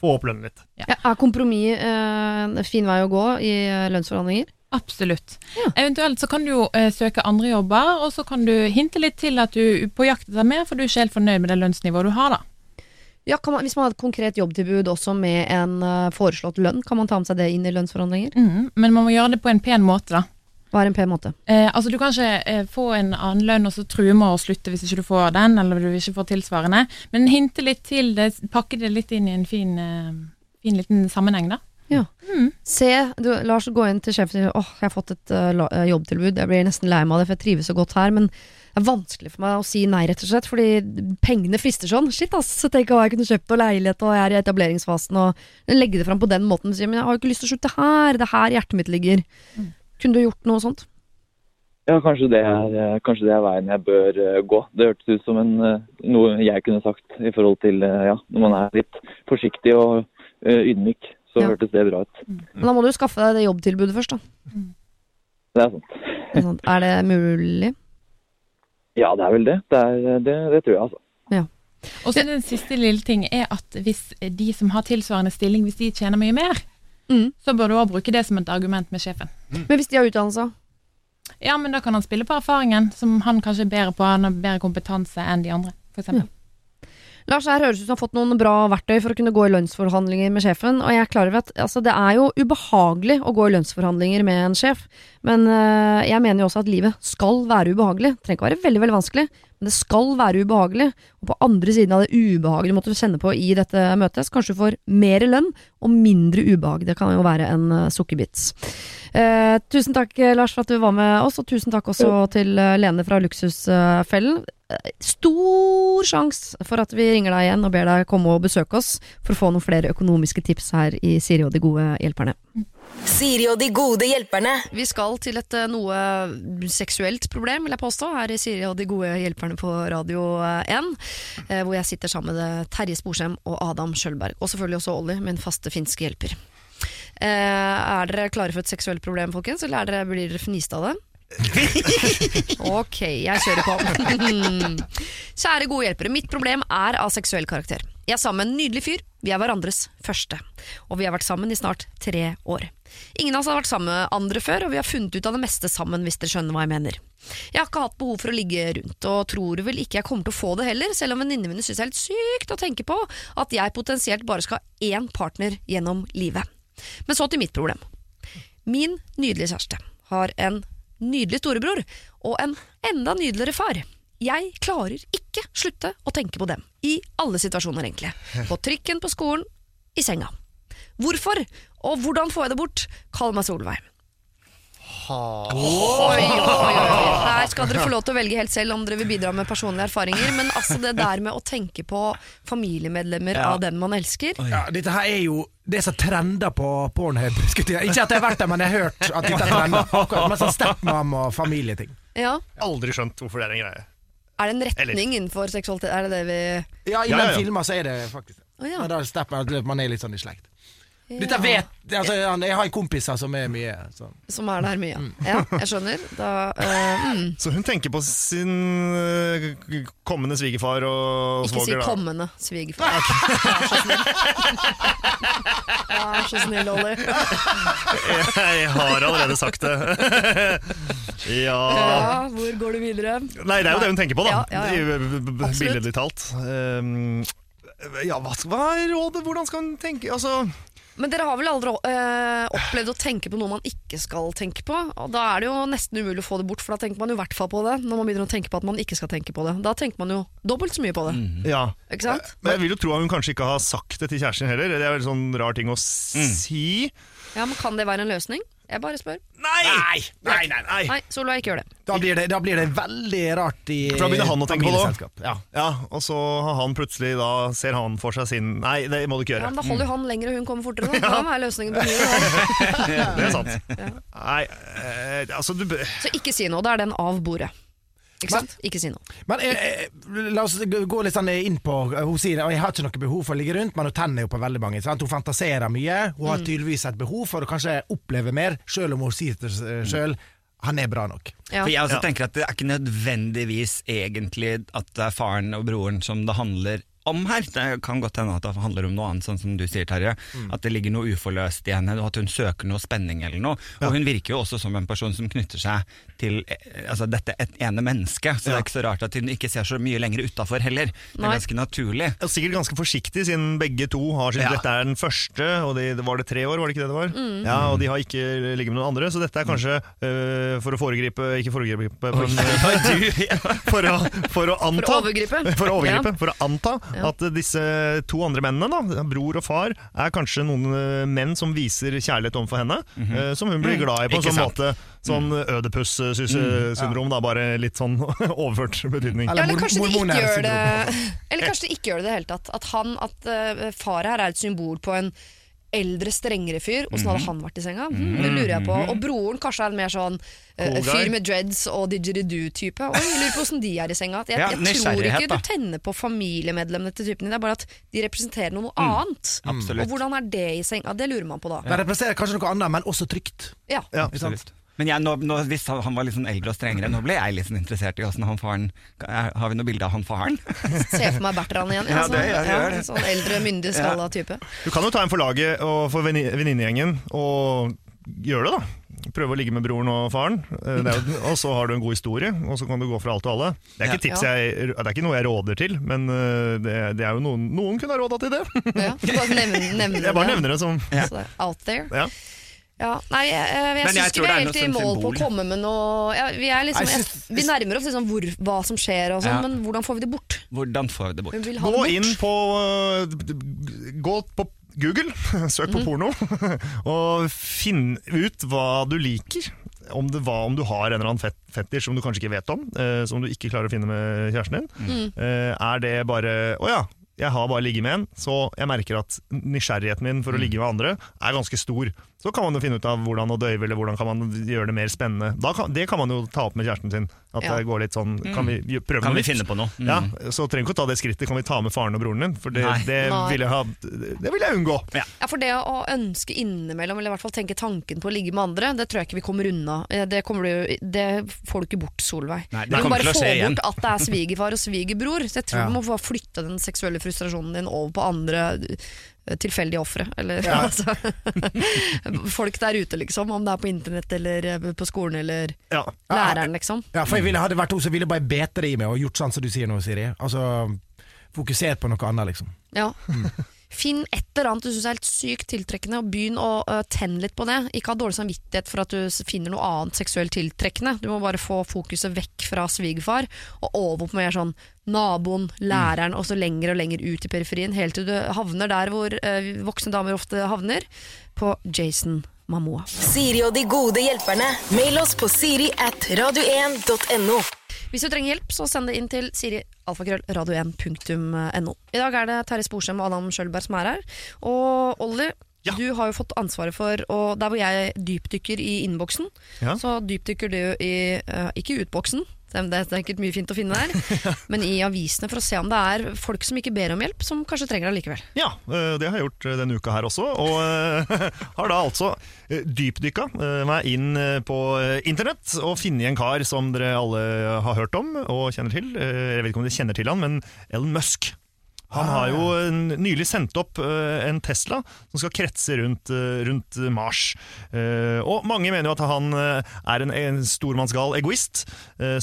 få opp lønnen litt. Ja, er kompromiss eh, en fin vei å gå i eh, lønnsforhandlinger? Absolutt. Ja. Eventuelt så kan du jo eh, søke andre jobber, og så kan du hinte litt til at du er på jakt etter mer, for du er ikke helt fornøyd med det lønnsnivået du har, da. Ja, kan man, Hvis man har et konkret jobbtilbud også med en uh, foreslått lønn, kan man ta med seg det inn i lønnsforhandlinger? Mm, Men man må gjøre det på en pen måte, da. Hva er en pen måte? Eh, altså Du kan ikke eh, få en annen lønn og så true med å slutte hvis ikke du får den, eller du ikke får tilsvarende, men hinte litt til det, pakke det litt inn i en fin, eh, fin liten sammenheng, da. Ja. Se, du, Lars, gå inn til sjefen og si åh, jeg har fått et uh, jobbtilbud, jeg blir nesten lei meg av det, for jeg trives så godt her, men det er vanskelig for meg å si nei, rett og slett, fordi pengene frister sånn. Shit, ass, så tenk hva jeg kunne kjøpt og leilighet, og jeg er i etableringsfasen, og legge det fram på den måten, og si, men jeg har jo ikke lyst til å slutte her, det er her hjertet mitt ligger. Kunne du gjort noe sånt? Ja, kanskje det er, eh, kanskje det er veien jeg bør eh, gå. Det hørtes ut som en, eh, noe jeg kunne sagt i forhold til ja, når man er litt forsiktig og ydmyk. Så Ja. hørtes det bra ut. Men da må du skaffe deg det jobbtilbudet først, da. Det er sant. Ikke sant? Er det mulig? Ja, det er vel det. Det, er, det, det tror jeg, altså. Ja. Og så den siste lille ting er at hvis de som har tilsvarende stilling, hvis de tjener mye mer, Mm. så bør du også bruke det som et argument med sjefen. Men hvis de har utdannelse? Ja, men da kan han spille på erfaringen, som han kanskje er bedre på, han har bedre kompetanse enn de andre, for eksempel. Lars, her høres ut som har fått noen bra verktøy for å kunne gå i lønnsforhandlinger med sjefen, og jeg er klar over at altså, det er jo ubehagelig å gå i lønnsforhandlinger med en sjef, men øh, jeg mener jo også at livet skal være ubehagelig. Det trenger ikke være veldig, veldig vanskelig, men det skal være ubehagelig. Og på andre siden av det ubehaget du måtte kjenne på i dette møtet, så kanskje du får mer lønn og mindre ubehag. Det kan jo være en uh, sukkerbit. Uh, tusen takk, eh, Lars, for at du var med oss, og tusen takk også til uh, Lene fra Luksusfellen. Eh, Stor sjanse for at vi ringer deg igjen og ber deg komme og besøke oss for å få noen flere økonomiske tips her i Siri og de gode hjelperne. Siri og de gode hjelperne. Vi skal til et eh, noe seksuelt problem, vil jeg påstå, her i Siri og de gode hjelperne på Radio 1. eh, Hvor jeg sitter sammen med Terje Sporsem og Adam Sjølberg. Og selvfølgelig også Olli, min faste finske hjelper. Eh, er dere klare for et seksuelt problem, folkens, eller er dere, blir dere fniste av det? ok, jeg kjører på. Kjære gode hjelpere, mitt problem er av seksuell karakter. Jeg er sammen med en nydelig fyr, vi er hverandres første. Og vi har vært sammen i snart tre år. Ingen av oss har vært sammen med andre før, og vi har funnet ut av det meste sammen, hvis dere skjønner hva jeg mener. Jeg har ikke hatt behov for å ligge rundt, og tror vel ikke jeg kommer til å få det heller, selv om venninnene mine syns det er helt sykt å tenke på at jeg potensielt bare skal ha én partner gjennom livet. Men så til mitt problem. Min nydelige kjæreste har en nydelig storebror og en enda nydeligere far. Jeg klarer ikke slutte å tenke på dem. I alle situasjoner, egentlig. På trikken, på skolen, i senga. Hvorfor? Og hvordan får jeg det bort? Kall meg Solveig. Oi, oi, oi. Her skal dere få lov til å velge helt selv om dere vil bidra med personlige erfaringer. Men altså det der med å tenke på familiemedlemmer av den man elsker Ja, dette her er jo det som trender på Pornhub. Ikke at jeg har vært der, men jeg har hørt at dette trender. Men med sånn stepmom og familieting. ja. Aldri skjønt hvorfor det er en greie. Er det en retning innenfor seksualitet? Er det det vi Ja, i Ja, den ja, ja. filmen så er det faktisk det. Å, ja. Men da at man er litt sånn i slekt. Dette vet altså, Jeg har kompiser som er mye Så. Som er der mye. Ja, jeg skjønner. Da, uh, mm. Så hun tenker på sin øh, kommende svigerfar og Ikke si svoger, da. kommende svigerfar. Vær så snill. Vær så snill, Olli. Jeg har allerede sagt det. ja Ja, hvor går du videre? Nei, det er jo det hun tenker på, da. Ja, ja. Billedlig talt. Um, ja, hva, hva er rådet? Hvordan skal hun tenke? Altså, Men dere har vel aldri øh, opplevd å tenke på noe man ikke skal tenke på? Og Da er det jo nesten umulig å få det bort, for da tenker man jo i hvert fall på det. Når man begynner å tenke på at man ikke skal tenke på det. Da tenker man jo dobbelt så mye på det. ja. Ikke sant? Men jeg vil jo tro at hun kanskje ikke har sagt det til kjæresten heller. Det er vel sånn rar ting å si. Ja, men Kan det være en løsning? Jeg bare spør. Nei! Nei, nei, nei. Nei, Solveig, ikke gjør det. Da blir det, da blir det veldig rart i For da begynner han å tenke på det òg. Ja. Ja, og så har han plutselig da ser han for seg sin Nei, det må du ikke gjøre. Ja, men Da holder jo han lenger, og hun kommer fortere. Da Da er løsningen på mye. Det er sant. Nei, eh, altså du bør- Så ikke si noe. Da er den av bordet. Ikke sant? Ikke si noe. Men jeg, jeg, la oss gå litt sånn inn på eh, Hun sier at jeg har ikke noe behov for å ligge rundt, men hun tenner jo på veldig mange. Sant? Hun fantaserer mye. Hun Mm. har tydeligvis et behov for å kanskje oppleve mer, sjøl om hun sier til seg sjøl han er bra nok. Ja. For jeg også Ja. tenker at Det er ikke nødvendigvis egentlig at det er faren og broren som det handler om her. Det kan godt hende at det handler om noe annet, sånn som du sier, Terje. At det ligger noe uforløst i henne, og at hun søker noe spenning eller noe. Og hun virker jo også som en person som knytter seg til eh, altså, dette et ene mennesket, så det er ikke så rart at hun ikke ser så mye lenger utafor heller. Det er Nei. ganske naturlig. Og sikkert ganske forsiktig, siden begge to har sin Ja. Dette er den første, og de, var det tre år, var det ikke det det var? Mm. Ja, Og de har ikke ligget med noen andre, så dette er kanskje øh, for å foregripe Ikke foregripe, men for, å, for å For å overgripe. For å overgripe, for å anta Ja. At disse to andre mennene, da, bror og far, er kanskje noen øh, menn som viser kjærlighet overfor henne, øh, som hun blir glad i på en sånn sant. måte. Sånn ødepus-syndrom, da, bare litt sånn overført betydning. Ja, eller kanskje de ikke gjør det. Eller kanskje de ikke gjør det i det hele tatt. At, han, at uh, far her er et symbol på en eldre, strengere fyr. Åssen hadde han vært i senga? Mm. det lurer jeg på. Og broren kanskje er en mer sånn uh, fyr med dreads og didgeridoo-type. Og jeg lurer på åssen de er i senga. Jeg, jeg tror ikke du tenner på familiemedlemmene til typen din, det er bare at de representerer noe annet. Mm. Og hvordan er det i senga? Det lurer man på da. Det representerer kanskje noe annet, men også trygt. Ja. Ja. Absolutt. Men jeg, nå, nå, hvis han var litt sånn eldre og strengere, nå ble jeg litt sånn interessert i åssen han faren Har vi noe bilde av han faren? Se for meg Bertrand igjen. Ja, sånn- det- jeg gjør en Sånn eldre, myndig, skalla type. Du kan jo ta en for laget og for venninnegjengen og gjøre det, da. Prøve å ligge med broren og faren, Eh, det er jo, og så har du en god historie. Og så kan du gå fra alt og alle. Det er ikke, tips Ja. jeg, det er ikke noe jeg råder til, men eh, det, det er jo noen Noen kunne ha råda til det! Ja, bare nevner, nevne Jeg bare det. nevner det som ja. out there. ja. Ja, nei, jeg, jeg, Men jeg syns ikke vi er helt i mål på å komme med noe ja, vi, er liksom, Jeg jeg, vi nærmer oss liksom hvor, hva som skjer og sånn, Ja. men hvordan får vi det bort? Hvordan får vi det bort? Vi Gå det bort. inn på uh, Gå på Google, søk på porno, og finn ut hva du liker. Om, det hva, om du har en eller annen fetter som du kanskje ikke vet om, uh, som du ikke klarer å finne med kjæresten din. Eh, er det bare Å ja, jeg har bare ligget med en, så jeg merker at nysgjerrigheten min for å ligge med andre er ganske stor. Så kan man jo finne ut av hvordan å døyve, eller hvordan kan man gjøre det mer spennende. Da kan, det kan man jo ta opp med kjæresten sin. At Ja. det går litt sånn Kan vi gjø- prøve Kan noe vi finne på noe? Mm. Ja, så trenger vi ikke å ta det skrittet. Kan vi ta med faren og broren din? For det, det, vil, jeg ha, det vil jeg unngå. Ja. Ja, for det å ønske innimellom, eller i hvert fall tenke tanken på å ligge med andre, det tror jeg ikke vi kommer unna. Eh, Det, kommer du, det får du ikke bort, Solveig. Nei, det du kan bare få igjen. bort at det er svigerfar og svigerbror. Så jeg tror Ja. du må få flytte den seksuelle frustrasjonen din over på andre tilfeldige ofre. Eller altså, folk der ute, liksom. Om det er på internett eller eh, på skolen eller Ja. læreren, liksom. Ja, for jeg ville, Hadde vært hun, så ville bare bete det i meg og gjort sånn som du sier nå, Siri. Altså, Fokusert på noe annet, liksom. Ja. Finn et eller annet du syns er helt sykt tiltrekkende, og begynn å uh, tenne litt på det. Ikke ha dårlig samvittighet for at du finner noe annet seksuelt tiltrekkende. Du må bare få fokuset vekk fra svigerfar og over på mer sånn naboen, læreren, og så lenger og lenger ut i periferien. Helt til du havner der hvor uh, voksne damer ofte havner, på Jason Mamoa. Siri og de gode hjelperne. Mail oss på siri at radio1.no. Hvis du trenger hjelp, så send det inn til sirialfakrøllradio1.no. I dag er det Terje Sporsem og Adam Schjølberg som er her. Og Olli, Ja. du har jo fått ansvaret for og Der hvor jeg dypdykker i innboksen, Ja. så dypdykker du i eh, Ikke utboksen, det er sikkert mye fint å finne der, men i avisene for å se om det er folk som ikke ber om hjelp, som kanskje trenger det likevel. Ja, eh, det har jeg gjort eh, denne uka her også. Og eh, har da altså dypdykka meg inn på internett og funnet en kar som dere alle har hørt om og kjenner til. Jeg vet ikke om dere kjenner til han, men Ellen Musk. Han har jo nylig sendt opp eh, en Tesla som skal kretse rundt, eh, rundt Mars. Eh, Og mange mener jo at han er en, en stormannsgal egoist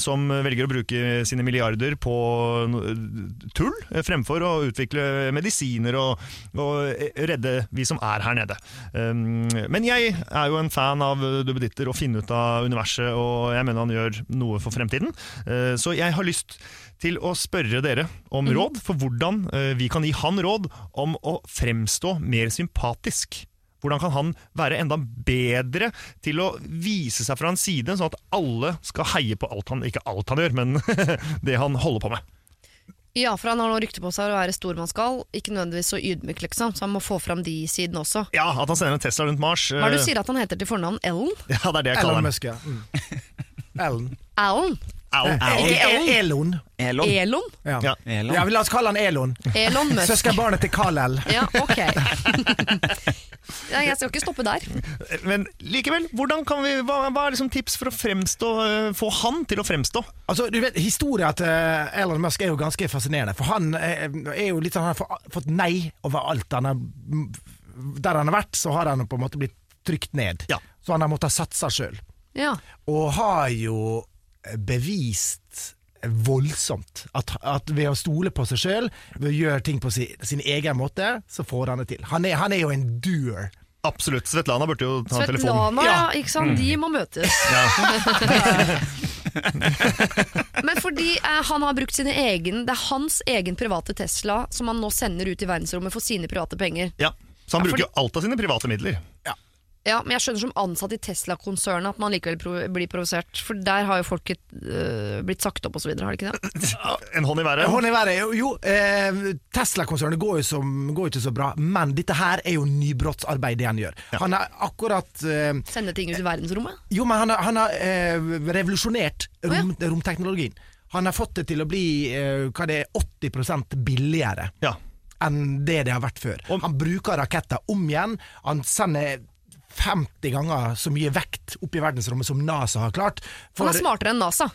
som velger å bruke sine milliarder på tull fremfor å utvikle medisiner og, og redde vi som er her nede. Um, Men jeg er jo en fan av duppeditter og finne ut av universet, og jeg mener han gjør noe for fremtiden. Så jeg har lyst til å spørre dere om råd for hvordan eh, vi kan gi han råd om å fremstå mer sympatisk. Hvordan kan han være enda bedre til å vise seg fra en side, sånn at alle skal heie på alt han Ikke alt han gjør, men det han holder på med. Ja, for han har nå rykte på seg å være stormannsgal, ikke nødvendigvis så ydmyk, liksom, så han må få fram de sidene også. Ja, At han sender en Tesla rundt Mars. Hva er det eh, du sier at han heter til fornavn? Ellen? Ja, det er det jeg kaller Ellen ham. Musk, ja. Mm. Ellen. Alan? Elon. Elon. Elon? Ja. Ja. Elon. ja, la oss kalle han Elon. Elon Musk. Søskenbarnet til Kal-El. Ja, ok. jeg skal ikke stoppe der. Men likevel, kan vi, hva, hva er liksom tips for å fremstå, eh, få han til å fremstå? Altså, du vet, Historien til eh, Elon Musk er jo ganske fascinerende. For han eh, er jo litt sånn, han har fått nei over alt. Han har, der han har vært, så har han på en måte blitt trykt ned. Ja. Så han har måttet satse sjøl. Ja. Og har jo bevist voldsomt at, at ved å stole på seg sjøl, ved å gjøre ting på sin, sin egen måte, så får han det til. Han er, han er jo en doer. Absolutt. Svetlana burde jo ta telefonen. Svetlana, ja. Ja. ikke sant? De må møtes. Men fordi eh, han har brukt sine egen Det er hans egen private Tesla som han nå sender ut i verdensrommet for sine private penger. Ja. Så han Ja, bruker fordi- jo alt av sine private midler. Ja, Men jeg skjønner som ansatt i Tesla-konsernet at man likevel prov blir provosert. For der har jo folket øh, blitt sagt opp osv., har de ikke det? En hånd i været. Hånd i været. Jo, jo eh, Tesla-konsernet går, jo går jo ikke så bra, men dette her er jo nybrottsarbeid, det han gjør. Han har akkurat eh, Sende ting ut i verdensrommet? Jo, men han har, han har eh, revolusjonert Å, ja. romteknologien. Han har fått det til å bli eh, hva det er, 80 billigere Ja. enn det det har vært før. Han bruker raketter om igjen. Han sender 50 ganger så mye vekt opp i verdensrommet som NASA har klart. Han er smartere enn NASA.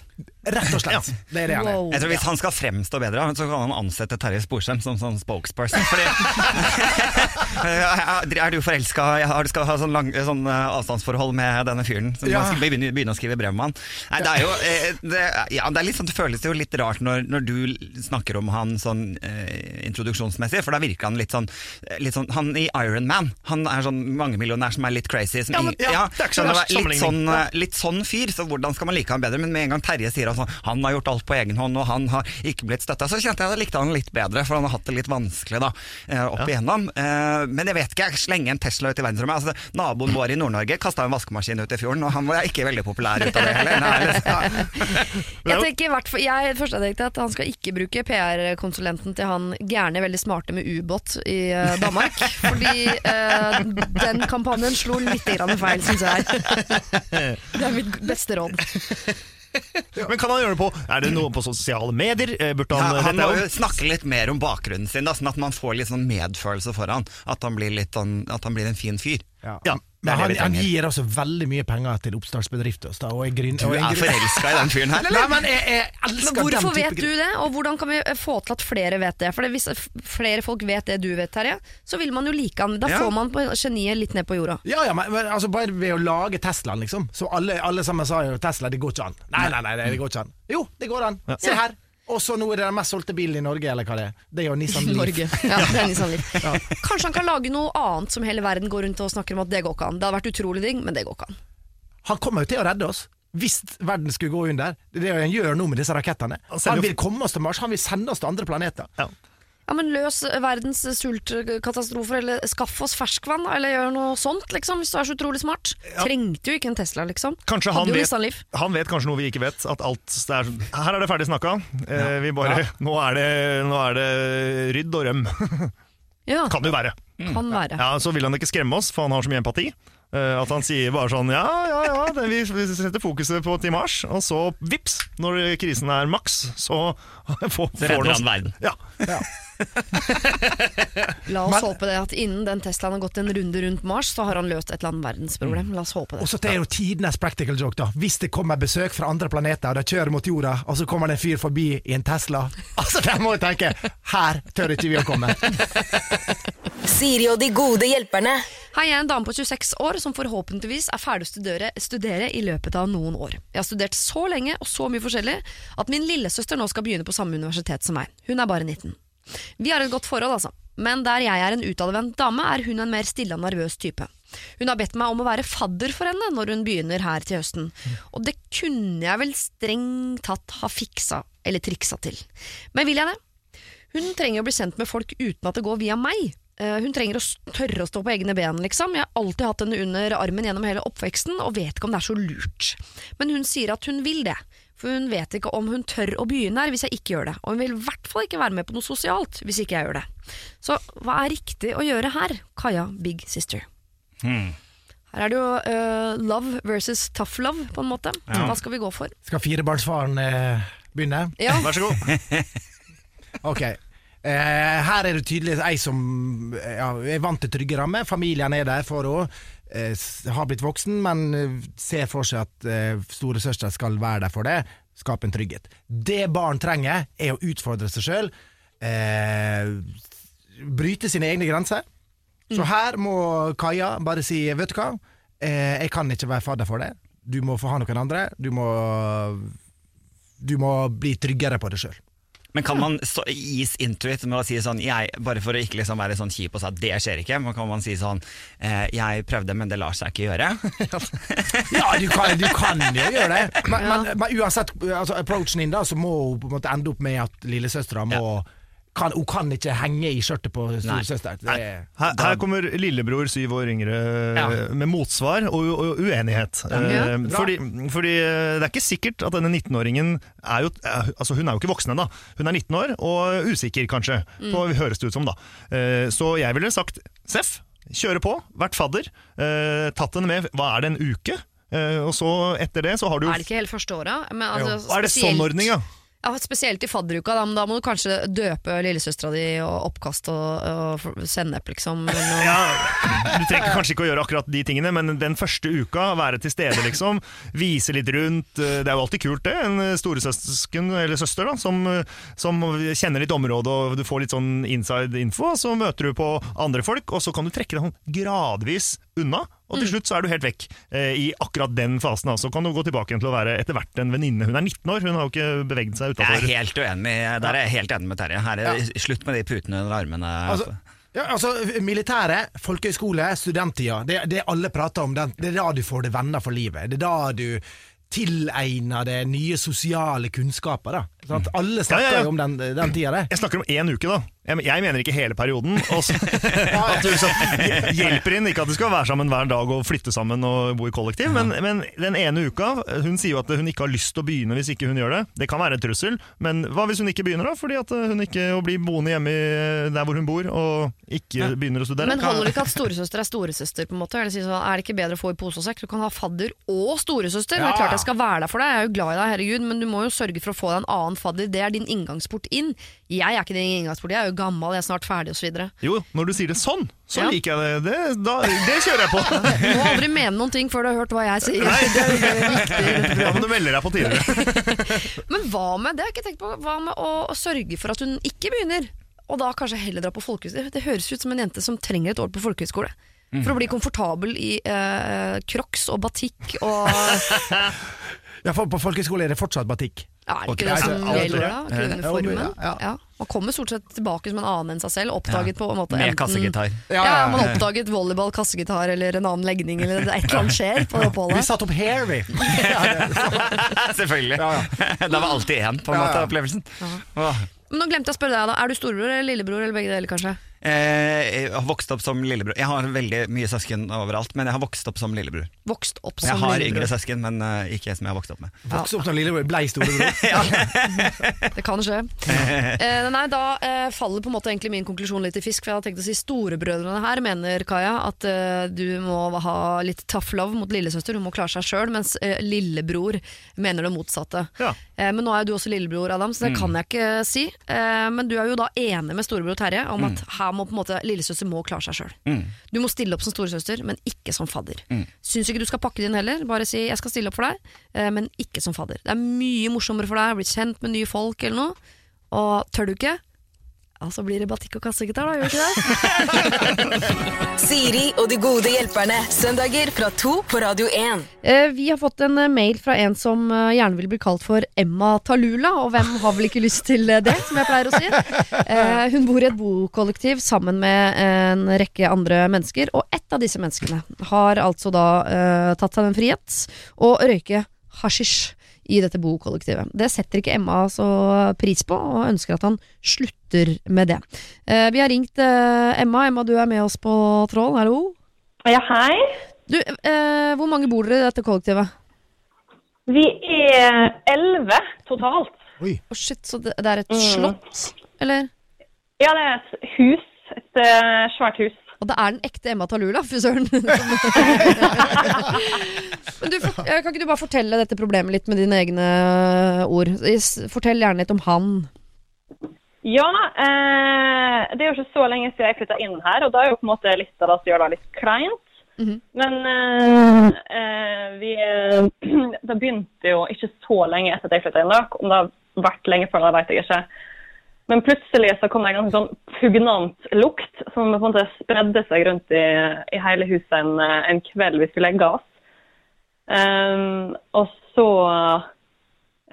Rett og slett. Det er det han er. Wow. Jeg tror Hvis han skal fremstå bedre, så kan han ansette Terje Sporsem som sånn spokesperson. Fordi Er du forelska Du skal ha sånn, lang, sånn eh, avstandsforhold med denne fyren? Så Ja. skal begynne, begynne å skrive brev med han? Nei, det er jo eh, det, ja, det er litt sånn, det føles jo litt rart når, når du snakker om han sånn eh, introduksjonsmessig, for da virker han litt sånn, litt sånn Han i Iron Man, han er sånn mangemillionær som er litt crazy. Som, Ja, men- ja, er var litt, sånn, litt sånn fyr, så hvordan skal man like han bedre? Men med en gang Terje sier at sånn, han har gjort alt på egen hånd, og han har ikke blitt støtta, så kjente jeg at jeg likte han litt bedre, for han har hatt det litt vanskelig da, eh, opp igjennom. Eh, Men jeg vet ikke, jeg slenger en Tesla ut i verdensrommet. Altså, naboen vår i Nord-Norge kasta en vaskemaskin ut i fjorden, og han var ikke veldig populær ut av det heller. Nei, liksom. Jeg tenker i hvert fall, jeg først tenkte at han skal ikke bruke PR-konsulenten til han gærne, veldig smarte med ubåt i eh, Danmark. Fordi eh, den kampanjen slo litt grann feil, syns jeg. Det er mitt beste råd. Men kan han gjøre det på Er det noe på sosiale medier? Eh, Burde han, Ja, han må jo snakke litt mer om bakgrunnen sin, da, sånn at man får litt sånn medfølelse for han. At han blir, litt sånn, at han blir en fin fyr. Ja. Ja, Men han, han gir også veldig mye penger til oppstartsbedrifter. Og er Du er forelska i den fyren her, Nei, men jeg, jeg Men hvorfor vet du det, og hvordan kan vi eh, få til at flere vet det? For hvis flere folk vet det du vet, Terje, så vil man jo like han. Da Ja. får man geniet litt ned på jorda. Ja, ja, men, men altså Bare ved å lage Teslaen, liksom. Så alle, alle sammen sa jo Tesla, det går ikke an. Nei, nei, nei, det går ikke an. Jo, det går an. Se her. Og så nå er det den mest solgte bilen i Norge, eller hva det er. Det er jo Nissan Leaf. Norge. Ja, det er Nissan Leaf. Kanskje han kan lage noe annet som hele verden går rundt og snakker om at det går ikke an. Det hadde vært utrolig digg, men det går ikke an. Han kommer jo til å redde oss. Hvis verden skulle gå under. Det er det han gjør nå med disse rakettene. Han vil komme oss til Mars, han vil sende oss til andre planeter. Ja. Ja, men Løs verdens sultkatastrofer, eller skaff oss ferskvann, eller gjør noe sånt, liksom, hvis du er så utrolig smart. Trengte jo ikke en Tesla, liksom. Kanskje han vet, han vet kanskje noe vi ikke vet. At alt er, Her er det ferdig snakka. Eh, vi bare, Ja. nå, er det, nå er det rydd og røm. Ja, kan det jo være. kan være. Ja, Så vil han ikke skremme oss, for han har så mye empati. Eh, at han sier bare sånn ja, ja, ja, det, vi, vi setter fokuset på til Mars, og så vips, når krisen er maks, så får, Så redder han verden. Ja. La oss Men- håpe det, at innen den Teslaen har gått en runde rundt Mars, så har han løst et eller annet verdensproblem. La oss håpe det. Og så det er jo tidenes practical joke, da. Hvis det kommer besøk fra andre planeter, og de kjører mot jorda, og så kommer det en fyr forbi i en Tesla Altså, der må jeg tenke Her tør ikke vi å komme. Siri og de gode hjelperne. Hei, jeg er en dame på 26 år som forhåpentligvis er ferdig å studere, studere i løpet av noen år. Jeg har studert så lenge og så mye forskjellig at min lillesøster nå skal begynne på samme universitet som meg. Hun er bare 19. Vi har et godt forhold, altså. Men der jeg er en utadvendt dame, er hun en mer stille og nervøs type. Hun har bedt meg om å være fadder for henne når hun begynner her til høsten, og det kunne jeg vel strengt tatt ha fiksa eller triksa til. Men vil jeg det? Hun trenger å bli kjent med folk uten at det går via meg. Eh, Hun trenger å tørre å stå på egne ben, liksom. Jeg har alltid hatt henne under armen gjennom hele oppveksten, og vet ikke om det er så lurt. Men hun sier at hun vil det, for hun vet ikke om hun tør å begynne her hvis jeg ikke gjør det, og hun vil i hvert fall ikke være med på noe sosialt hvis ikke jeg gjør det. Så hva er riktig å gjøre her, Kaja Big Sister? Her er det jo uh, love versus tough love, på en måte. Hva skal vi gå for? Skal firebarnsfaren uh, begynne? Ja, Vær så god. Ok. Eh, her er det tydelig ei som eh, ja, er vant til trygge rammer. Familien er der for henne. Eh, har blitt voksen, men ser for seg at eh, storesøster skal være der for det. Skape en trygghet. Det barn trenger, er å utfordre seg sjøl. Eh, bryte sine egne grenser. Så her må Kaja bare si Vet du hva, eh, jeg kan ikke være fadder for det. Du må få ha noen andre. Du må, du må bli tryggere på det sjøl. Men kan man så, ease into it med å si sånn jeg, Bare for å ikke liksom være sånn kjip og si at det skjer ikke, men kan man si sånn eh, Jeg prøvde, men det lar seg ikke gjøre. Ja, du kan, du kan jo gjøre det. Men, men, men uansett, altså, approachen din da, så må hun på en måte ende opp med at lillesøstera må kan, Hun kan ikke henge i skjørtet på storesøster. Er- Her, her kommer lillebror syv år yngre Ja. med motsvar og, og uenighet. Ja, Eh, fordi, fordi eh, det er ikke sikkert at denne 19-åringen er jo eh, Altså Hun er jo ikke voksen ennå. Hun er 19 år og usikker, kanskje. På, høres det ut som, da. Eh, Så jeg ville sagt Seff, kjøre på, vært fadder. eh, Tatt henne med hva er det, en uke? Eh, Og så etter det så har du Er det ikke helt første året? Men altså. Er det sånn ordning, ja? Ja, Spesielt i fadderuka. Da, men da må du kanskje døpe lillesøstera di og oppkast og, og sennep, liksom. eller. Ja, du trenger kanskje ikke å gjøre akkurat de tingene, men den første uka, være til stede, liksom. Vise litt rundt. Det er jo alltid kult, det. En storesøsken eller søster da, som, som kjenner litt område, og du får litt sånn inside info. Så møter du på andre folk, og så kan du trekke deg sånn gradvis unna. Og til slutt så er du helt vekk eh, i akkurat den fasen. da. Så kan du gå tilbake igjen til å være etter hvert en venninne. Hun er 19 år, hun har jo ikke beveget seg Jeg er helt uenig, Der er jeg helt enig med Terje. Her er ja. slutt med de putene under armene. Altså, ja, altså, Militæret, folkehøyskole, studenttida. Det, det alle prater om. Den, det er da du får det venner for livet. Det er da du tilegner deg nye sosiale kunnskaper. da Sant? Alle snakker Ja, ja, ja. jo om den, den tida der. Jeg snakker om én uke, da. Jeg, jeg mener ikke hele perioden. At du så, hjelper inn, ikke at du skal være sammen hver dag og flytte sammen og bo i kollektiv, men, men den ene uka Hun sier jo at hun ikke har lyst til å begynne hvis ikke hun gjør det. Det kan være en trussel, men hva hvis hun ikke begynner, da? Fordi at hun ikke blir boende hjemme der hvor hun bor, og ikke begynner å studere. Men holder det ikke at storesøster er storesøster? på en måte? Eller sånn, Er det ikke bedre å få i pose og sekk? Du kan ha fadder og storesøster. Det er klart jeg skal være der for deg, jeg er jo glad i deg, herregud, men du må jo sørge for å få deg en annen fadder. Det er din inngangsport inn. Jeg er ikke din inngangsport, jeg er jo gammel, jeg er snart ferdig osv. Jo, når du sier det sånn, så Ja. liker jeg det. Det, da, det kjører jeg på. Du må aldri mene noen ting før du har hørt hva jeg sier. Det er viktig Ja, må du melder deg på tidligere. Men hva med det har jeg ikke tenkt på, hva med å, å sørge for at hun ikke begynner? Og da kanskje heller dra på folkehøyskole. Det, det høres ut som en jente som trenger et år på folkehøyskole. For å bli komfortabel i eh, crocs og batikk og Ja, for På folkehøyskole er det fortsatt batikk. Ja, Er det ikke det som gjelder da? det. Kvinneformen? Ja. Man kommer stort sett tilbake som en annen enn seg selv. Oppdaget på en måte Med kassegitar. Ja, Man oppdaget volleyball, kassegitar eller en annen legning, eller er et eller annet skjer på det Vi satte satt opp hair, vi. Selvfølgelig. Det var alltid én, på en måte, opplevelsen. Men nå glemte jeg å spørre deg, da. Er du storebror eller lillebror, eller begge deler, kanskje? Eh, jeg har vokst opp som lillebror. Jeg har veldig mye søsken overalt, men jeg har vokst opp som lillebror. Vokst opp Jeg har lillebror. yngre søsken, men eh, ikke som jeg har vokst opp med. Vokst opp som lillebror, blei storebror. Det kan skje. Eh, nei, da faller på en måte egentlig min konklusjon litt i fisk. For jeg hadde tenkt å si Storebrødrene her mener Kaja at du må ha litt tough love mot lillesøster. Hun må klare seg sjøl, mens lillebror mener det motsatte. Ja. Eh, men nå er jo du også lillebror, Adam, så det kan jeg ikke si. Eh, men du er jo da enig med storebror Terje om at her må på en måte lillesøster må klare seg sjøl. Du må stille opp som storesøster, men ikke som fadder. Syns ikke du skal pakke det inn heller. Bare si 'jeg skal stille opp for deg', eh, men ikke som fadder. Det er mye morsommere for deg å bli kjent med nye folk eller noe. Og tør du ikke, ja, så blir det batikk og kassegitar, da. Gjør det ikke det? Siri og de gode hjelperne. Søndager fra to på Radio 1. Eh, vi har fått en eh, mail fra en som eh, gjerne vil bli kalt for Emma Talula, og hvem har vel ikke lyst til eh, det, som jeg pleier å si. Eh, hun bor i et bokollektiv sammen med en rekke andre mennesker, og ett av disse menneskene har altså da eh, tatt seg den frihet å røyke hasjisj i dette bokollektivet. Det setter ikke Emma så pris på, og ønsker at han slutter med det. Eh, vi har ringt eh, Emma. Emma, du er med oss på tråden. Hallo? Ja, hei. Du, eh, hvor mange bor dere i dette kollektivet? Vi er elleve totalt. Oi. Å shit, så det, det er et slott, eller? Ja, det er et hus. Et svært hus. Og det er den ekte Emma Talula, fy søren. Men du, eh, kan ikke du bare fortelle dette problemet litt med dine egne ord? Fortell gjerne litt om han. Ja, eh, det er jo ikke så lenge siden jeg flytta inn her, og da er jo på en måte litt av det som gjør det litt kleint. Mhm. Men eh, eh, vi eh, Det begynte jo ikke så lenge etter at jeg flytta inn. da. Om det har vært lenge før, det vet jeg ikke. Men plutselig så kom det en ganske sånn pugnant lukt som på en måte spredde seg rundt i, i hele huset en, en kveld vi skulle legge oss. Um, og så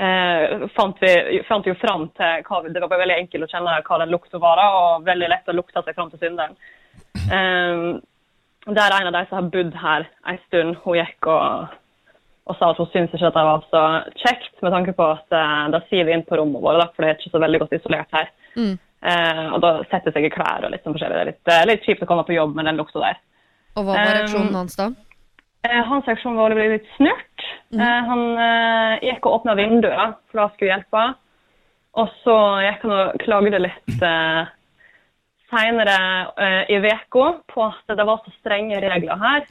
uh, fant, vi, fant jo fram til hva Det var veldig enkelt å kjenne hva den lukta var, og veldig lett å lukte seg fram til synderen. Um, det er en av de som har bodd her en stund. Hun gikk og, og sa at hun syntes ikke at det var så kjekt, med tanke på at eh, da siver vi inn på rommet vårt, da, for det er ikke så veldig godt isolert her. Mm. Eh, og da setter seg i klær og litt sånn forskjellig. Det er litt, eh, litt kjipt å komme på jobb med den lukta der. Og hva var Um, reaksjonen hans da? Eh, hans reaksjon var å bli litt snurt. Eh, han eh, gikk og åpna vinduet, for da skulle hjelpe. Og så gikk han og klagde litt eh, seinere eh, i uka på at det var så strenge regler her.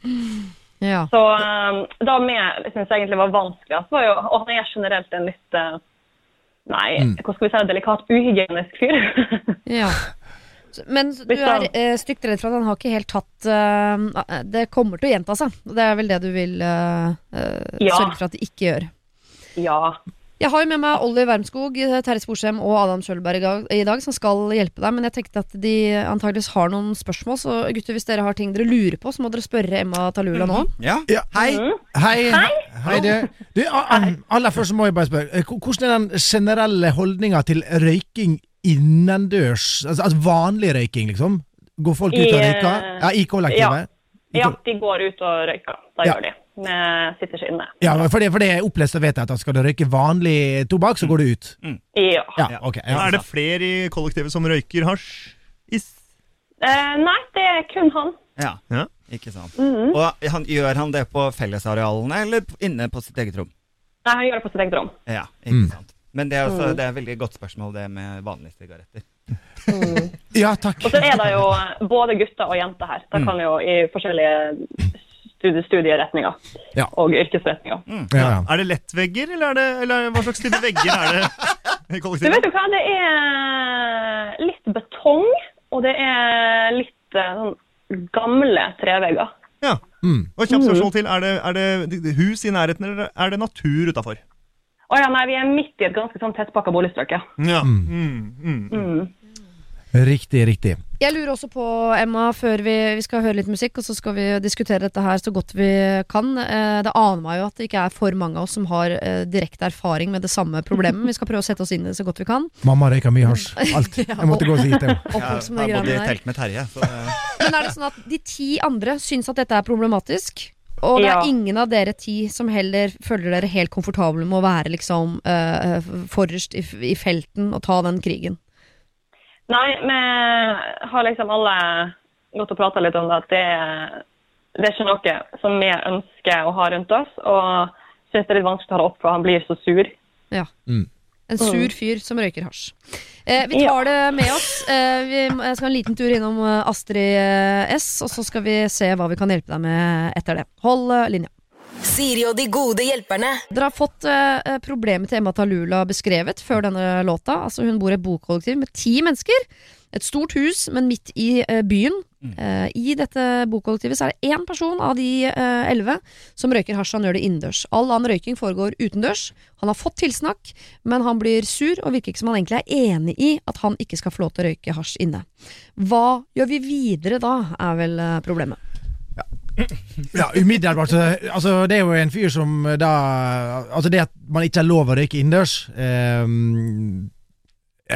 Ja. Så da det vi syns egentlig var vanskeligst, var jo Og han er generelt en litt Nei, mm. hva skal vi si, delikat, uhygienisk fyr. ja. Men du er eh, stygt redd for at han har ikke helt tatt eh, Det kommer til å gjenta seg. Det er vel det du vil eh, eh, Ja. sørge for at det ikke gjør. ja. Jeg har jo med meg Olli Wermskog, Terje Sporsem og Adam Schjølberg i dag- som skal hjelpe deg. Men jeg tenkte at de antageligvis har noen spørsmål, så gutter, hvis dere har ting dere lurer på, så må dere spørre Emma Talula nå. Ja. Ja, hei. Hei. Hei, du. du aller først må jeg bare spørre. eh, Hvordan er den generelle holdninga til røyking innendørs? Altså, altså vanlig røyking, liksom? Går folk ut og røyker? eh, Ja, I kollektivet? Ja. ja, de går ut og røyker. Da Ja. gjør de. Vi sitter ikke inne. Ja, for det, for det er opplest og vet jeg at skal du røyke vanlig tobakk, så går du ut. Ja. Ja, okay. Ja. Er det flere i kollektivet som røyker hasj? Is? Eh, nei, det er kun han. ja. Ja. Ikke sant. Og han, gjør han det på fellesarealene, eller inne på sitt eget rom? Nei, han gjør det på sitt eget rom. Ja, ikke sant. Men det er, også, det er et veldig godt spørsmål, det med vanlige sigaretter. ja, takk. Og så er det jo både gutter og jenter her. Det kan jo i forskjellige studie, studieretninger Ja. og yrkesretninger. Ja, ja. Er det lettvegger, eller, er det, eller hva slags type vegger er det i Du vet jo hva, det er litt betong, og det er litt eh, sånn gamle trevegger. Ja. Mm. Og kjapt spørsmål til. Er det, er det hus i nærheten, eller er det natur utafor? Å ja, nei, vi er midt i et ganske sånn tettpakka boligstrøk, ja. Ja. Mm. Riktig, riktig. Jeg lurer også på, Emma, før vi, vi skal høre litt musikk, og så skal vi diskutere dette her så godt vi kan. Eh, det aner meg jo at det ikke er for mange av oss som har eh, direkte erfaring med det samme problemet. Vi skal prøve å sette oss inn i det så godt vi kan. Mamma røyka mye hasj. Alt. Jeg måtte gå og si det. Oppvokst jeg bodde i telt med Terje. Så, eh, Men er det sånn at de ti andre syns at dette er problematisk? Og det er Ja. ingen av dere ti som heller føler dere helt komfortable med å være liksom eh, forrest i, i felten og ta den krigen? Nei, vi har liksom alle gått og prata litt om det, at det, det er ikke noe som vi ønsker å ha rundt oss. Og syns det er litt vanskelig å ta det opp, for han blir så sur. Ja. Mm. En sur fyr som røyker hasj. Eh, vi tar det med oss. Eh, vi skal en liten tur innom eh, Astrid eh, S, og så skal vi se hva vi kan hjelpe deg med etter det. Hold eh, linja. Siri og de gode hjelperne. Dere har fått eh, problemet til Emma Talula beskrevet før denne låta. Altså Hun bor i et bokollektiv med ti mennesker. Et stort hus, men midt i eh, byen. Eh, I dette bokollektivet så er det én person av de eh, elleve som røyker hasj. Han gjør det innendørs. All annen røyking foregår utendørs. Han har fått tilsnakk, men han blir sur og virker ikke som han egentlig er enig i at han ikke skal få lov til å røyke hasj inne. Hva gjør vi videre da, er vel eh, problemet. Ja, umiddelbart. Altså, det er jo en fyr som da Altså, det at man ikke har lov å røyke innendørs eh,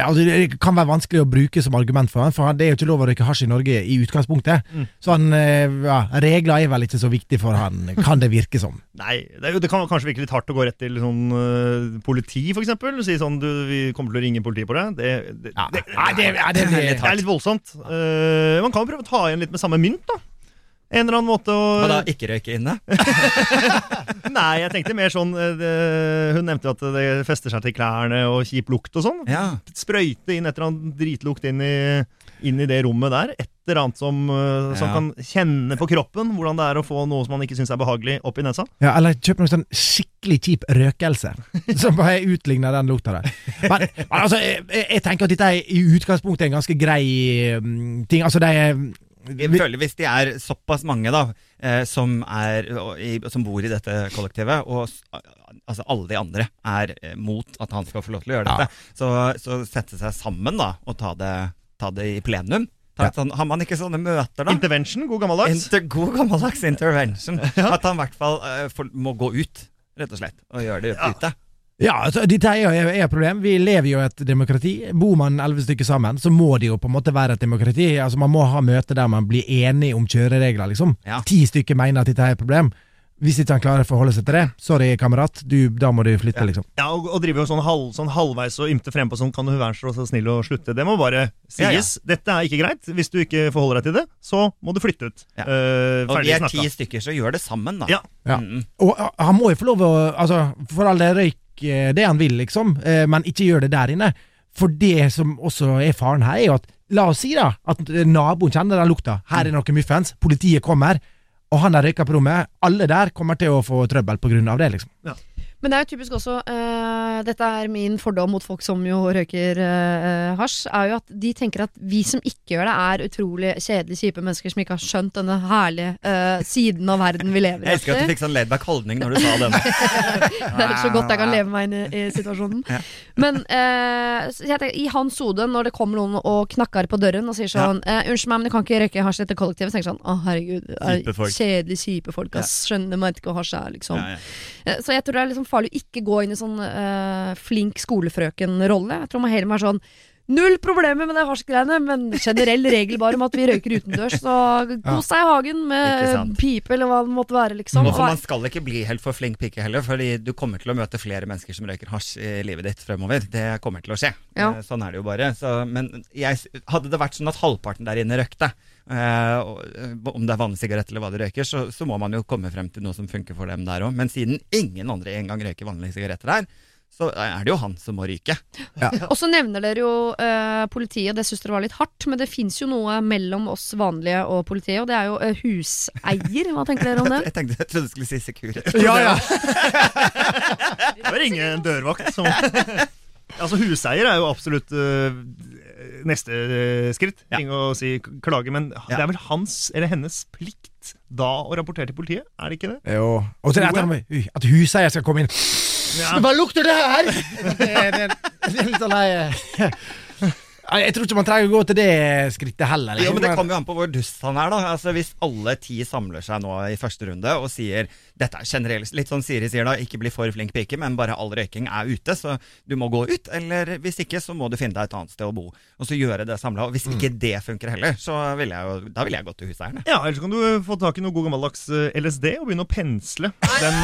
Altså, Det kan være vanskelig å bruke som argument for han, for det er jo ikke lov å røyke hasj i Norge i utgangspunktet. Så han, eh, ja, regler er vel ikke så viktig for han, kan det virke som. Nei, det, er jo, det kan kanskje virke litt hardt å gå rett til sånn uh, politi, for eksempel. Si sånn du, vi kommer til å ringe politiet på deg. Det, det, det, ja, det blir litt det er litt voldsomt. Uh, man kan jo prøve å ta igjen litt med samme mynt, da. En eller annen måte å Hva da, ikke røyke inne? Nei, jeg tenkte mer sånn eh, det, Hun nevnte jo at det fester seg til klærne og kjip lukt og sånn. Ja. Sprøyte inn et eller annet dritlukt inn i, inn i det rommet der. Et eller annet som, eh, som Ja. kan kjenne på kroppen hvordan det er å få noe som man ikke syns er behagelig, opp i nesa. Ja, eller kjøp noe sånn skikkelig kjip røkelse, som bare utligner den lukta der. Men, men altså, jeg, jeg tenker at dette er i utgangspunktet en ganske grei um, ting. Altså, det er Jeg føler Hvis de er såpass mange da eh, som, er, som bor i dette kollektivet, og altså alle de andre er eh, mot at han skal få lov til å gjøre Ja. dette, så, så sette seg sammen da og ta det, ta det i plenum. Ja. et sånn, har man ikke sånne møter, da? Intervention, god gammeldags. Inter, god gammeldags intervention. At han i hvert fall uh, må gå ut, rett og slett, og gjøre det ute. Ja, altså, dette er jo et problem. Vi lever jo i et demokrati. Bor man elleve stykker sammen, så må det jo på en måte være et demokrati. Altså, Man må ha møter der man blir enige om kjøreregler, liksom. Ja. Ti stykker mener at dette er et problem. Hvis ikke han klarer å forholde seg til det, sorry, kamerat, du, da må du flytte, liksom. Ja, og, og driver jo sånn, halv, sånn halvveis og ymte frempå sånn Kan du være så snill å slutte? Det må bare Ja, ja. sies. Dette er ikke greit. Hvis du ikke forholder deg til det, så må du flytte ut. Ja. Eh, Og vi er snakka. ti stykker, så gjør det sammen, da. Ja. Ja. Mm. Og uh, han må jo få lov å Altså, for all del røyk det han vil, liksom, eh, men ikke gjør det der inne. For det som også er faren her, er jo at La oss si da at eh, naboen kjenner den lukta. Her er noe muffens. Politiet kommer. Og han har røyka på rommet. Alle der kommer til å få trøbbel på grunn av det, liksom. Men det er jo typisk også uh, Dette er min fordom mot folk som jo røyker uh, hasj. Er jo at de tenker at vi som ikke gjør det, er utrolig kjedelige, kjipe mennesker som ikke har skjønt denne herlige uh, siden av verden vi lever i. Jeg elsker at du fikk sånn laidback holdning når du sa det. Det er så godt jeg kan leve meg inn i, i situasjonen. Ja. Men tenker, i hans hode, når det kommer noen og knakker på døren og sier sånn ja. 'Unnskyld meg, men du kan ikke røyke hasj etter kollektivet', så tenker jeg sånn 'Å, herregud, er kjedelige, kjipe folk, ass. Skjønner meg ikke hva hasj er', liksom. Ja, Så jeg tror det er liksom farlig å ikke gå inn i sånn uh, flink skolefrøken-rolle. Jeg tror man heller må være sånn Null problemer med det hasjgreiene, men generell regel bare om at vi røyker utendørs. Så kos deg i hagen med pipe eller hva det måtte være, liksom. Også, man skal ikke bli helt for flink pike heller, fordi du kommer til å møte flere mennesker som røyker hasj i livet ditt fremover. Det kommer til å skje. Ja. Eh, Sånn er det jo bare. Så, men jeg, hadde det vært sånn at halvparten der inne røykte, om det er vanlig sigarett eller hva de røyker, så, så må man jo komme frem til noe som funker for dem der òg. Men siden ingen andre engang røyker vanlige sigaretter her, så er det jo han som må ryke. Og så nevner dere jo eh, politiet, det syns dere var litt hardt, men det fins jo noe mellom oss vanlige og politiet, og det er jo eh, huseier. Hva tenker dere om det? Jeg tenkte jeg trodde du skulle si Security. Ja, ja. Det var ingen dørvakt som Altså, huseier er jo absolutt øh, neste øh, skritt. Ja. Ting å si klage, men det er vel hans eller hennes plikt da å rapportere til politiet? Er det ikke det? Jo. Og er det med uh, at huseier skal komme inn. Ja. Hva lukter det her?! Det er, det er, det er litt sånn Ja, Jeg tror ikke man trenger å gå til det skrittet heller. Jo, liksom. men Det kommer jo an på hvor dust han er. da Altså Hvis alle ti samler seg nå i første runde og sier Dette er generelt Litt sånn Siri sier da, ikke bli for flink pike, men bare all røyking er ute, så du må gå ut. Eller hvis ikke, så må du finne deg et annet sted å bo. Og så gjøre det samla. Hvis ikke Mm. det funker heller, så vil jeg jo Da ville jeg gått til huseierne. Ja, Ellers kan du øh, få tak i noe god gammeldags øh, LSD og begynne å pensle den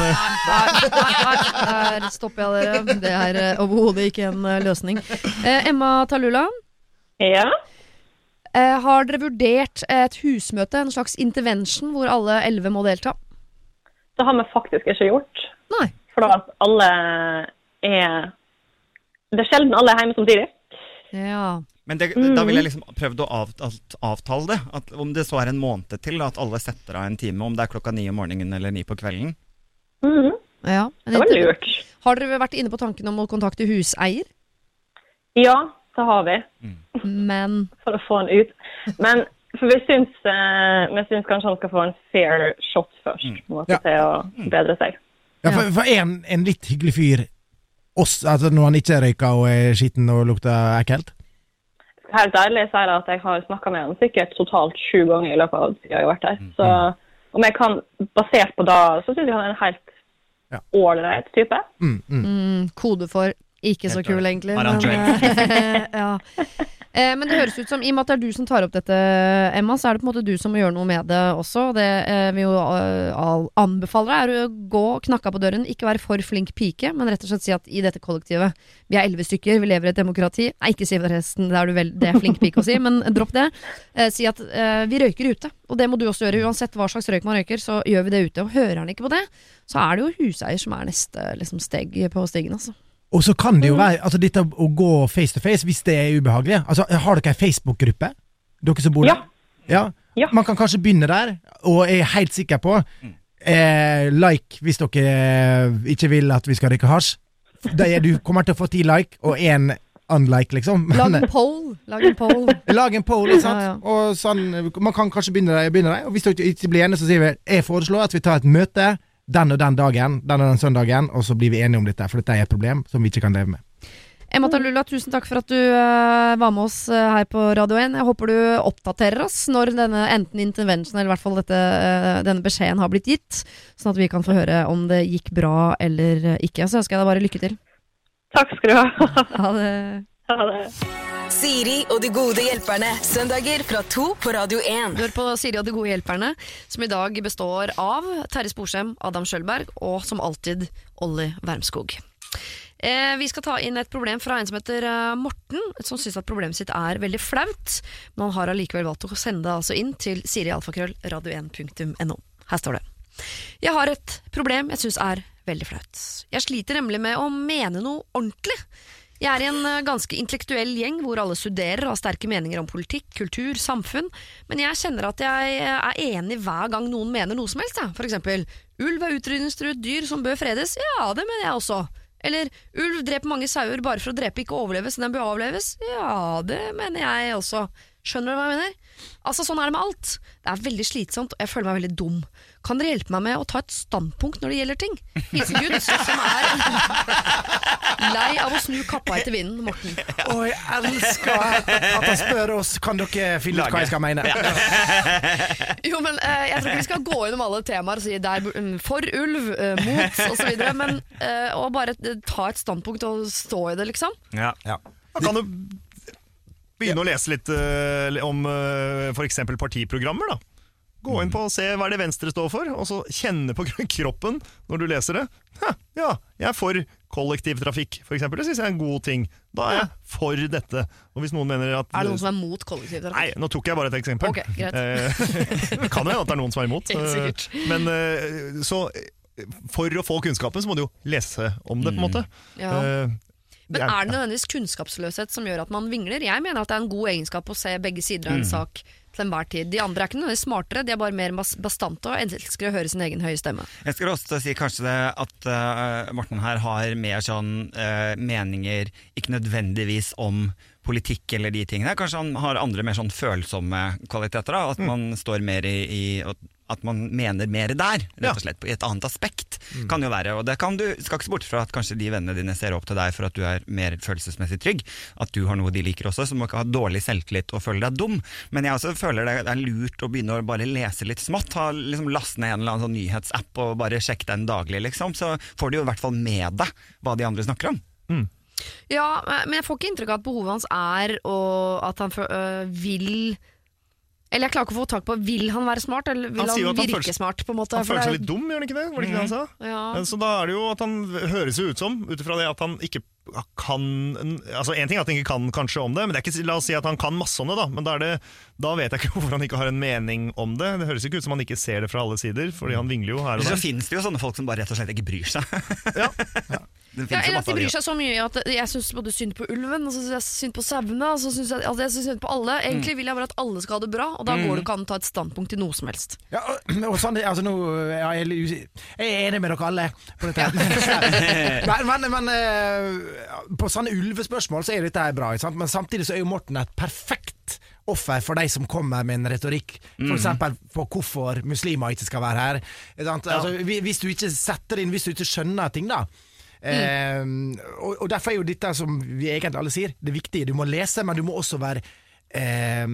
Der stopper jeg dere. Det er eh, overhodet ikke en eh, løsning. Eh, Emma Talula, Ja. eh, har dere vurdert et husmøte, en slags intervention, hvor alle elleve må delta? Det har vi faktisk ikke gjort. Nei. For at alle er Det er sjelden alle er hjemme samtidig. Ja. Men det, da ville jeg liksom prøvd å avtalt, avtale det. At Om det så er en måned til, at alle setter av en time. Om det er klokka ni om morgenen eller ni på kvelden. Mm. ja. Det var lurt. Har dere vært inne på tanken om å kontakte huseier? Ja, det har vi. Men For å få han ut. Men for vi syns, eh, vi syns kanskje han skal få en fair shot først. På en måte, Ja. til å bedre seg. Ja, for, for en, en litt hyggelig fyr oss, altså Når han ikke røyker og er skitten og lukter ekkelt? Helt ærlig så er det at jeg har snakka med han sikkert totalt sju ganger i løpet av tida jeg har vært der. Så om jeg kan, basert på da, så syns jeg han er en helt Ja. ålreit type. Mm, mm. mm, kode for ikke så kul, egentlig. Men, eh, ja. Eh, men det høres ut som, i og med at det er du som tar opp dette, Emma, så er det på en måte du som må gjøre noe med det også. Det eh, vi jo uh, anbefaler deg er å gå knakka på døren, ikke være for flink pike, men rett og slett si at i dette kollektivet, vi er elleve stykker, vi lever i et demokrati. Nei, ikke si forresten, det er du vel, det er flink pike å si, men dropp det. Eh, si at eh, vi røyker ute, og det må du også gjøre. Uansett hva slags røyk man røyker, så gjør vi det ute. Og hører han ikke på det, så er det jo huseier som er neste liksom, steg på stigen, altså. Og så kan det jo Mm. være altså dette å gå face to face hvis det er ubehagelig. Altså, Har dere ei Facebook-gruppe, dere som bor der? Ja. Ja. Man kan kanskje begynne der, og er helt sikker på eh, like hvis dere eh, ikke vil at vi skal røyke hasj. Du kommer til å få ti like, og én unlike, liksom. Lag en poll. Lag en poll. Lag en poll, ikke sant? Ja, ja. Og sånn, man kan kanskje begynne der, begynne der. Og hvis dere ikke blir enige, så sier vi jeg foreslår at vi tar et møte den og den dagen, den og den søndagen, og så blir vi enige om dette, for dette er et problem som vi ikke kan leve med. Emma Talula, tusen takk for at du eh, var med oss eh, her på Radio 1. Jeg håper du oppdaterer oss når denne enten intervention eller i hvert fall dette, eh, denne beskjeden har blitt gitt, sånn at vi kan få høre om det gikk bra eller ikke. Så ønsker jeg deg bare lykke til. Takk skal du ha. Ha det. Ha det. Siri og de gode hjelperne. Søndager fra to på Radio 1. Du hører på Siri og de gode hjelperne, som i dag består av Terje Sporsem, Adam Schjølberg og som alltid Olli Wermskog. Eh, vi skal ta inn et problem fra en som heter eh, Morten, som syns at problemet sitt er veldig flaut, men han har allikevel valgt å sende det altså inn til sirialfakrøll radio1.no. Her står det. Jeg har et problem jeg syns er veldig flaut. Jeg sliter nemlig med å mene noe ordentlig. Jeg er i en eh, ganske intellektuell gjeng hvor alle studerer og har sterke meninger om politikk, kultur, samfunn, men jeg kjenner at jeg eh, er enig hver gang noen mener noe som helst. Ja. For eksempel ulv er utrydningstruet dyr som bør fredes. Ja, det mener jeg også. Eller ulv dreper mange sauer bare for å drepe, ikke overleve, så den bør avleves. Ja, det mener jeg også. Skjønner du hva jeg mener? Altså, Sånn er det med alt. Det er veldig slitsomt, og jeg føler meg veldig dum. Kan dere hjelpe meg med å ta et standpunkt når det gjelder ting? Hilsen Gud, som er lei av å snu kappa etter vinden, Morten. Å, jeg elsker at han spør oss Kan dere finne ut hva jeg skal mene. Jo, men eh, Jeg tror ikke vi skal gå innom alle temaer og si der, mm, for ulv, eh, mot osv., men eh, å bare eh, ta et standpunkt og stå i det, liksom. Ja. Da kan du begynne å lese litt uh, om uh, f.eks. partiprogrammer. da. Gå inn på og se hva det Venstre står for, og så kjenne på kroppen når du leser det. Hæ, ja, jeg er for kollektivtrafikk, f.eks. Det syns jeg er en god ting. Da er jeg for dette. Og hvis noen mener at Er det noen som er mot kollektivtrafikk? Nei, nå tok jeg bare et eksempel. Ok, greit. Eh, det kan hende at det er noen som er imot. Helt. Eh, Men eh, så for å få kunnskapen, så må du jo lese om det, på en måte. Ja. Men er det nødvendigvis kunnskapsløshet som gjør at man vingler? Jeg mener at det er en god egenskap å se begge sider av en sak til enhver tid. De andre er ikke noe smartere, de er bare mer bas- bastante og elsker å høre sin egen høye stemme. Jeg skulle også si kanskje det at uh, Morten her har mer sånn uh, meninger ikke nødvendigvis om politikk eller de tingene. Kanskje han har andre mer sånn følsomme kvaliteter. Da, at man står mer i, i At man mener mer der, rett og slett. i et annet aspekt. Kan jo være. Og det kan du skal ikke se bort fra at kanskje de vennene dine ser opp til deg for at du er mer følelsesmessig trygg. At du har noe de liker også, så du må ikke ha dårlig selvtillit og føle deg dum. Men jeg også føler det er lurt å begynne å bare lese litt smått. Ha, liksom Last ned en eller annen sånn nyhetsapp og bare sjekke den daglig, liksom. Så får du jo i hvert fall med deg hva de andre snakker om. Ja, men jeg får ikke inntrykk av at behovet hans er og at han øh, vil Eller jeg klarer ikke å få tak på Vil han være smart, eller vil Han han, virke føler- smart? på en måte? Han føler seg litt dum, gjør han ikke det? Var det ikke det han sa? Ja. Eh, Så da er det jo at han høres jo ut som, ut ifra det at han ikke kan Altså En ting er at han ikke kan kanskje om det, men det er ikke, la oss si at han kan masse om det, da. Men da, er det, da vet jeg ikke hvorfor han ikke har en mening om det. Det høres ikke ut som han ikke ser det fra alle sider, fordi han vingler jo her og der. så finnes det jo sånne folk som bare rett og slett ikke bryr seg. ja. Ja. Det Ja, eller at de bryr seg så mye at jeg syns både synd på ulven og så synes jeg synd på sauene. Og så syns jeg, altså jeg synes synd på alle. Mm. Egentlig vil jeg bare at alle skal ha det bra, og da går det ikke an å ta et standpunkt til noe som helst. Ja, og, sånn, altså nå, ja, jeg, er jeg enig med dere alle på dette. men men, men eh, på sånne ulvespørsmål så er dette bra, men samtidig så er jo Morten et perfekt offer for de som kommer med en retorikk, f.eks. på hvorfor muslimer ikke skal være her. Altså, hvi- hvis du ikke setter inn, hvis du ikke skjønner ting, da. Eh, og, og derfor er jo dette som vi egentlig alle sier, det viktige. Du må lese, men du må også være eh,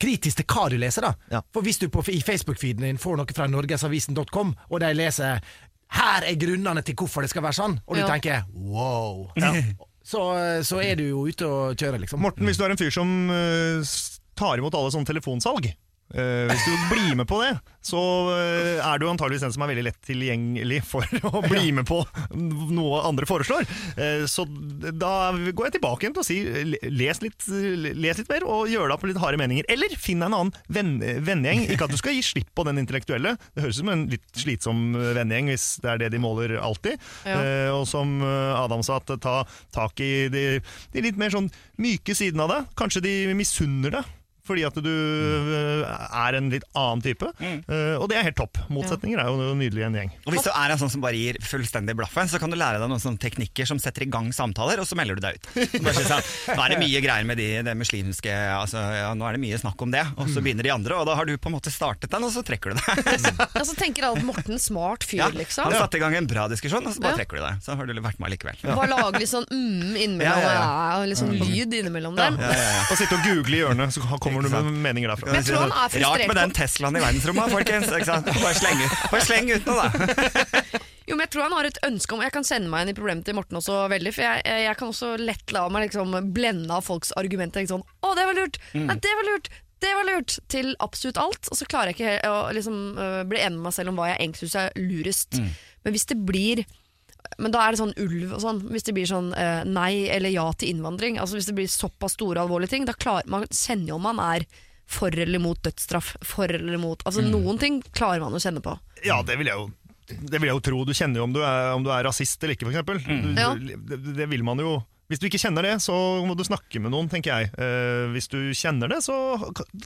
kritisk til hva du leser. da Ja. For hvis du på, i Facebook-feeden din får noe fra norgesavisen.com, og de leser 'Her er grunnene til hvorfor det skal være sånn', og du Ja. tenker 'wow', så, så er du jo ute og kjører, liksom. Morten, hvis du er en fyr som eh, tar imot alle sånne telefonsalg eh, hvis du blir med på det, så uh, er du antageligvis den som er veldig lett tilgjengelig for å bli med på noe andre foreslår. Uh, så da går jeg tilbake igjen til å si les litt, les litt mer og gjør deg opp litt harde meninger. Eller finn deg en annen venn, vennegjeng. Ikke at du skal gi slipp på den intellektuelle. Det høres ut som en litt slitsom vennegjeng hvis det er det de måler alltid. Ja. Og som Adam sa, at ta tak i de, de litt mer sånn myke sidene av det. Kanskje de misunner deg. Fordi at du eh, er en litt annen type. Eh, og det er helt topp. Motsetninger er jo nydelig i en gjeng. Og hvis du er en sånn som bare gir fullstendig blaffen, så kan du lære deg noen sånne teknikker som setter i gang samtaler, og så melder du deg ut. Bare sånn, nå er det mye greier med de, det muslimske altså, ja, Nå er det mye snakk om det, og så begynner de andre, og da har du på en måte startet den, og så trekker du deg. Ja, så tenker alle Morten smart fyr, Ja, liksom. Han satte i gang en bra diskusjon, og så bare Ja. trekker du deg. Så har du vært med likevel. Bare lage litt sånn mm innimellom, Ja, ja, ja, litt sånn lyd innimellom der. Og sitte og google i hjørnet, så kommer du med meninger derfra. Men jeg tror han er frustrert Rart med den Teslaen i verdensrommet, folkens. Ikke sant? Bare sleng ut, bare sleng ut noe, da. Jo, men jeg tror han har et ønske om Jeg kan sende meg inn i problemet til Morten også veldig, for jeg, jeg kan også lett la meg liksom blende av folks argumenter. Ikke sånn 'Å, det var lurt! Nei, det var lurt! Det var lurt!' Til absolutt alt. Og så klarer jeg ikke å liksom, øh, bli enig med meg selv om hva jeg egentlig syns er lurest. Men hvis det blir men da er det sånn ulv og sånn. Hvis det blir sånn eh, nei eller ja til innvandring, altså hvis det blir såpass store alvorlige ting, da klarer man kjenner jo om man er for eller mot dødsstraff. For eller mot Altså Noen ting klarer man å kjenne på. Ja, det vil jeg jo det vil jeg jo tro. Du kjenner jo om du er, om du er rasist eller ikke, f.eks. Mm. Ja. Det, det vil man jo Hvis du ikke kjenner det, så må du snakke med noen, tenker jeg. Eh, hvis du kjenner det, så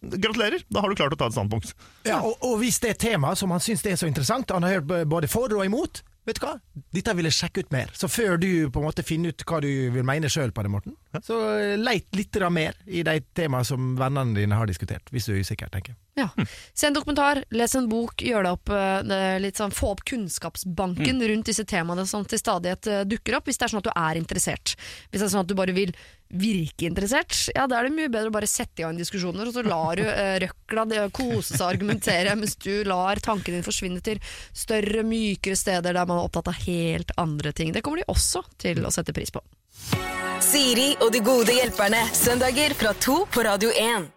gratulerer. Da har du klart å ta et standpunkt. Ja, og, og hvis det er et tema som han syns er så interessant, han har hørt både for og imot, vet du hva? Dette vil jeg sjekke ut mer. Så før du på en måte finner ut hva du vil mene sjøl på det, Morten, så eh, leit litt mer i de temaene som vennene dine har diskutert, hvis du er usikker, tenker jeg. Ja. Se en dokumentar, les en bok, gjør deg opp eh, det, litt sånn, få opp kunnskapsbanken rundt disse temaene som til stadighet eh, dukker opp, hvis det er sånn at du er interessert. Hvis det er sånn at du bare vil virke interessert, ja da er det mye bedre å bare sette i gang diskusjoner, og så lar du eh, røkla det, kose seg og argumentere, mens du lar tankene dine forsvinne til større, mykere steder der man er opptatt av helt andre ting. Det kommer de også til å sette pris på. Siri og de gode hjelperne. Søndager fra to på Radio 1.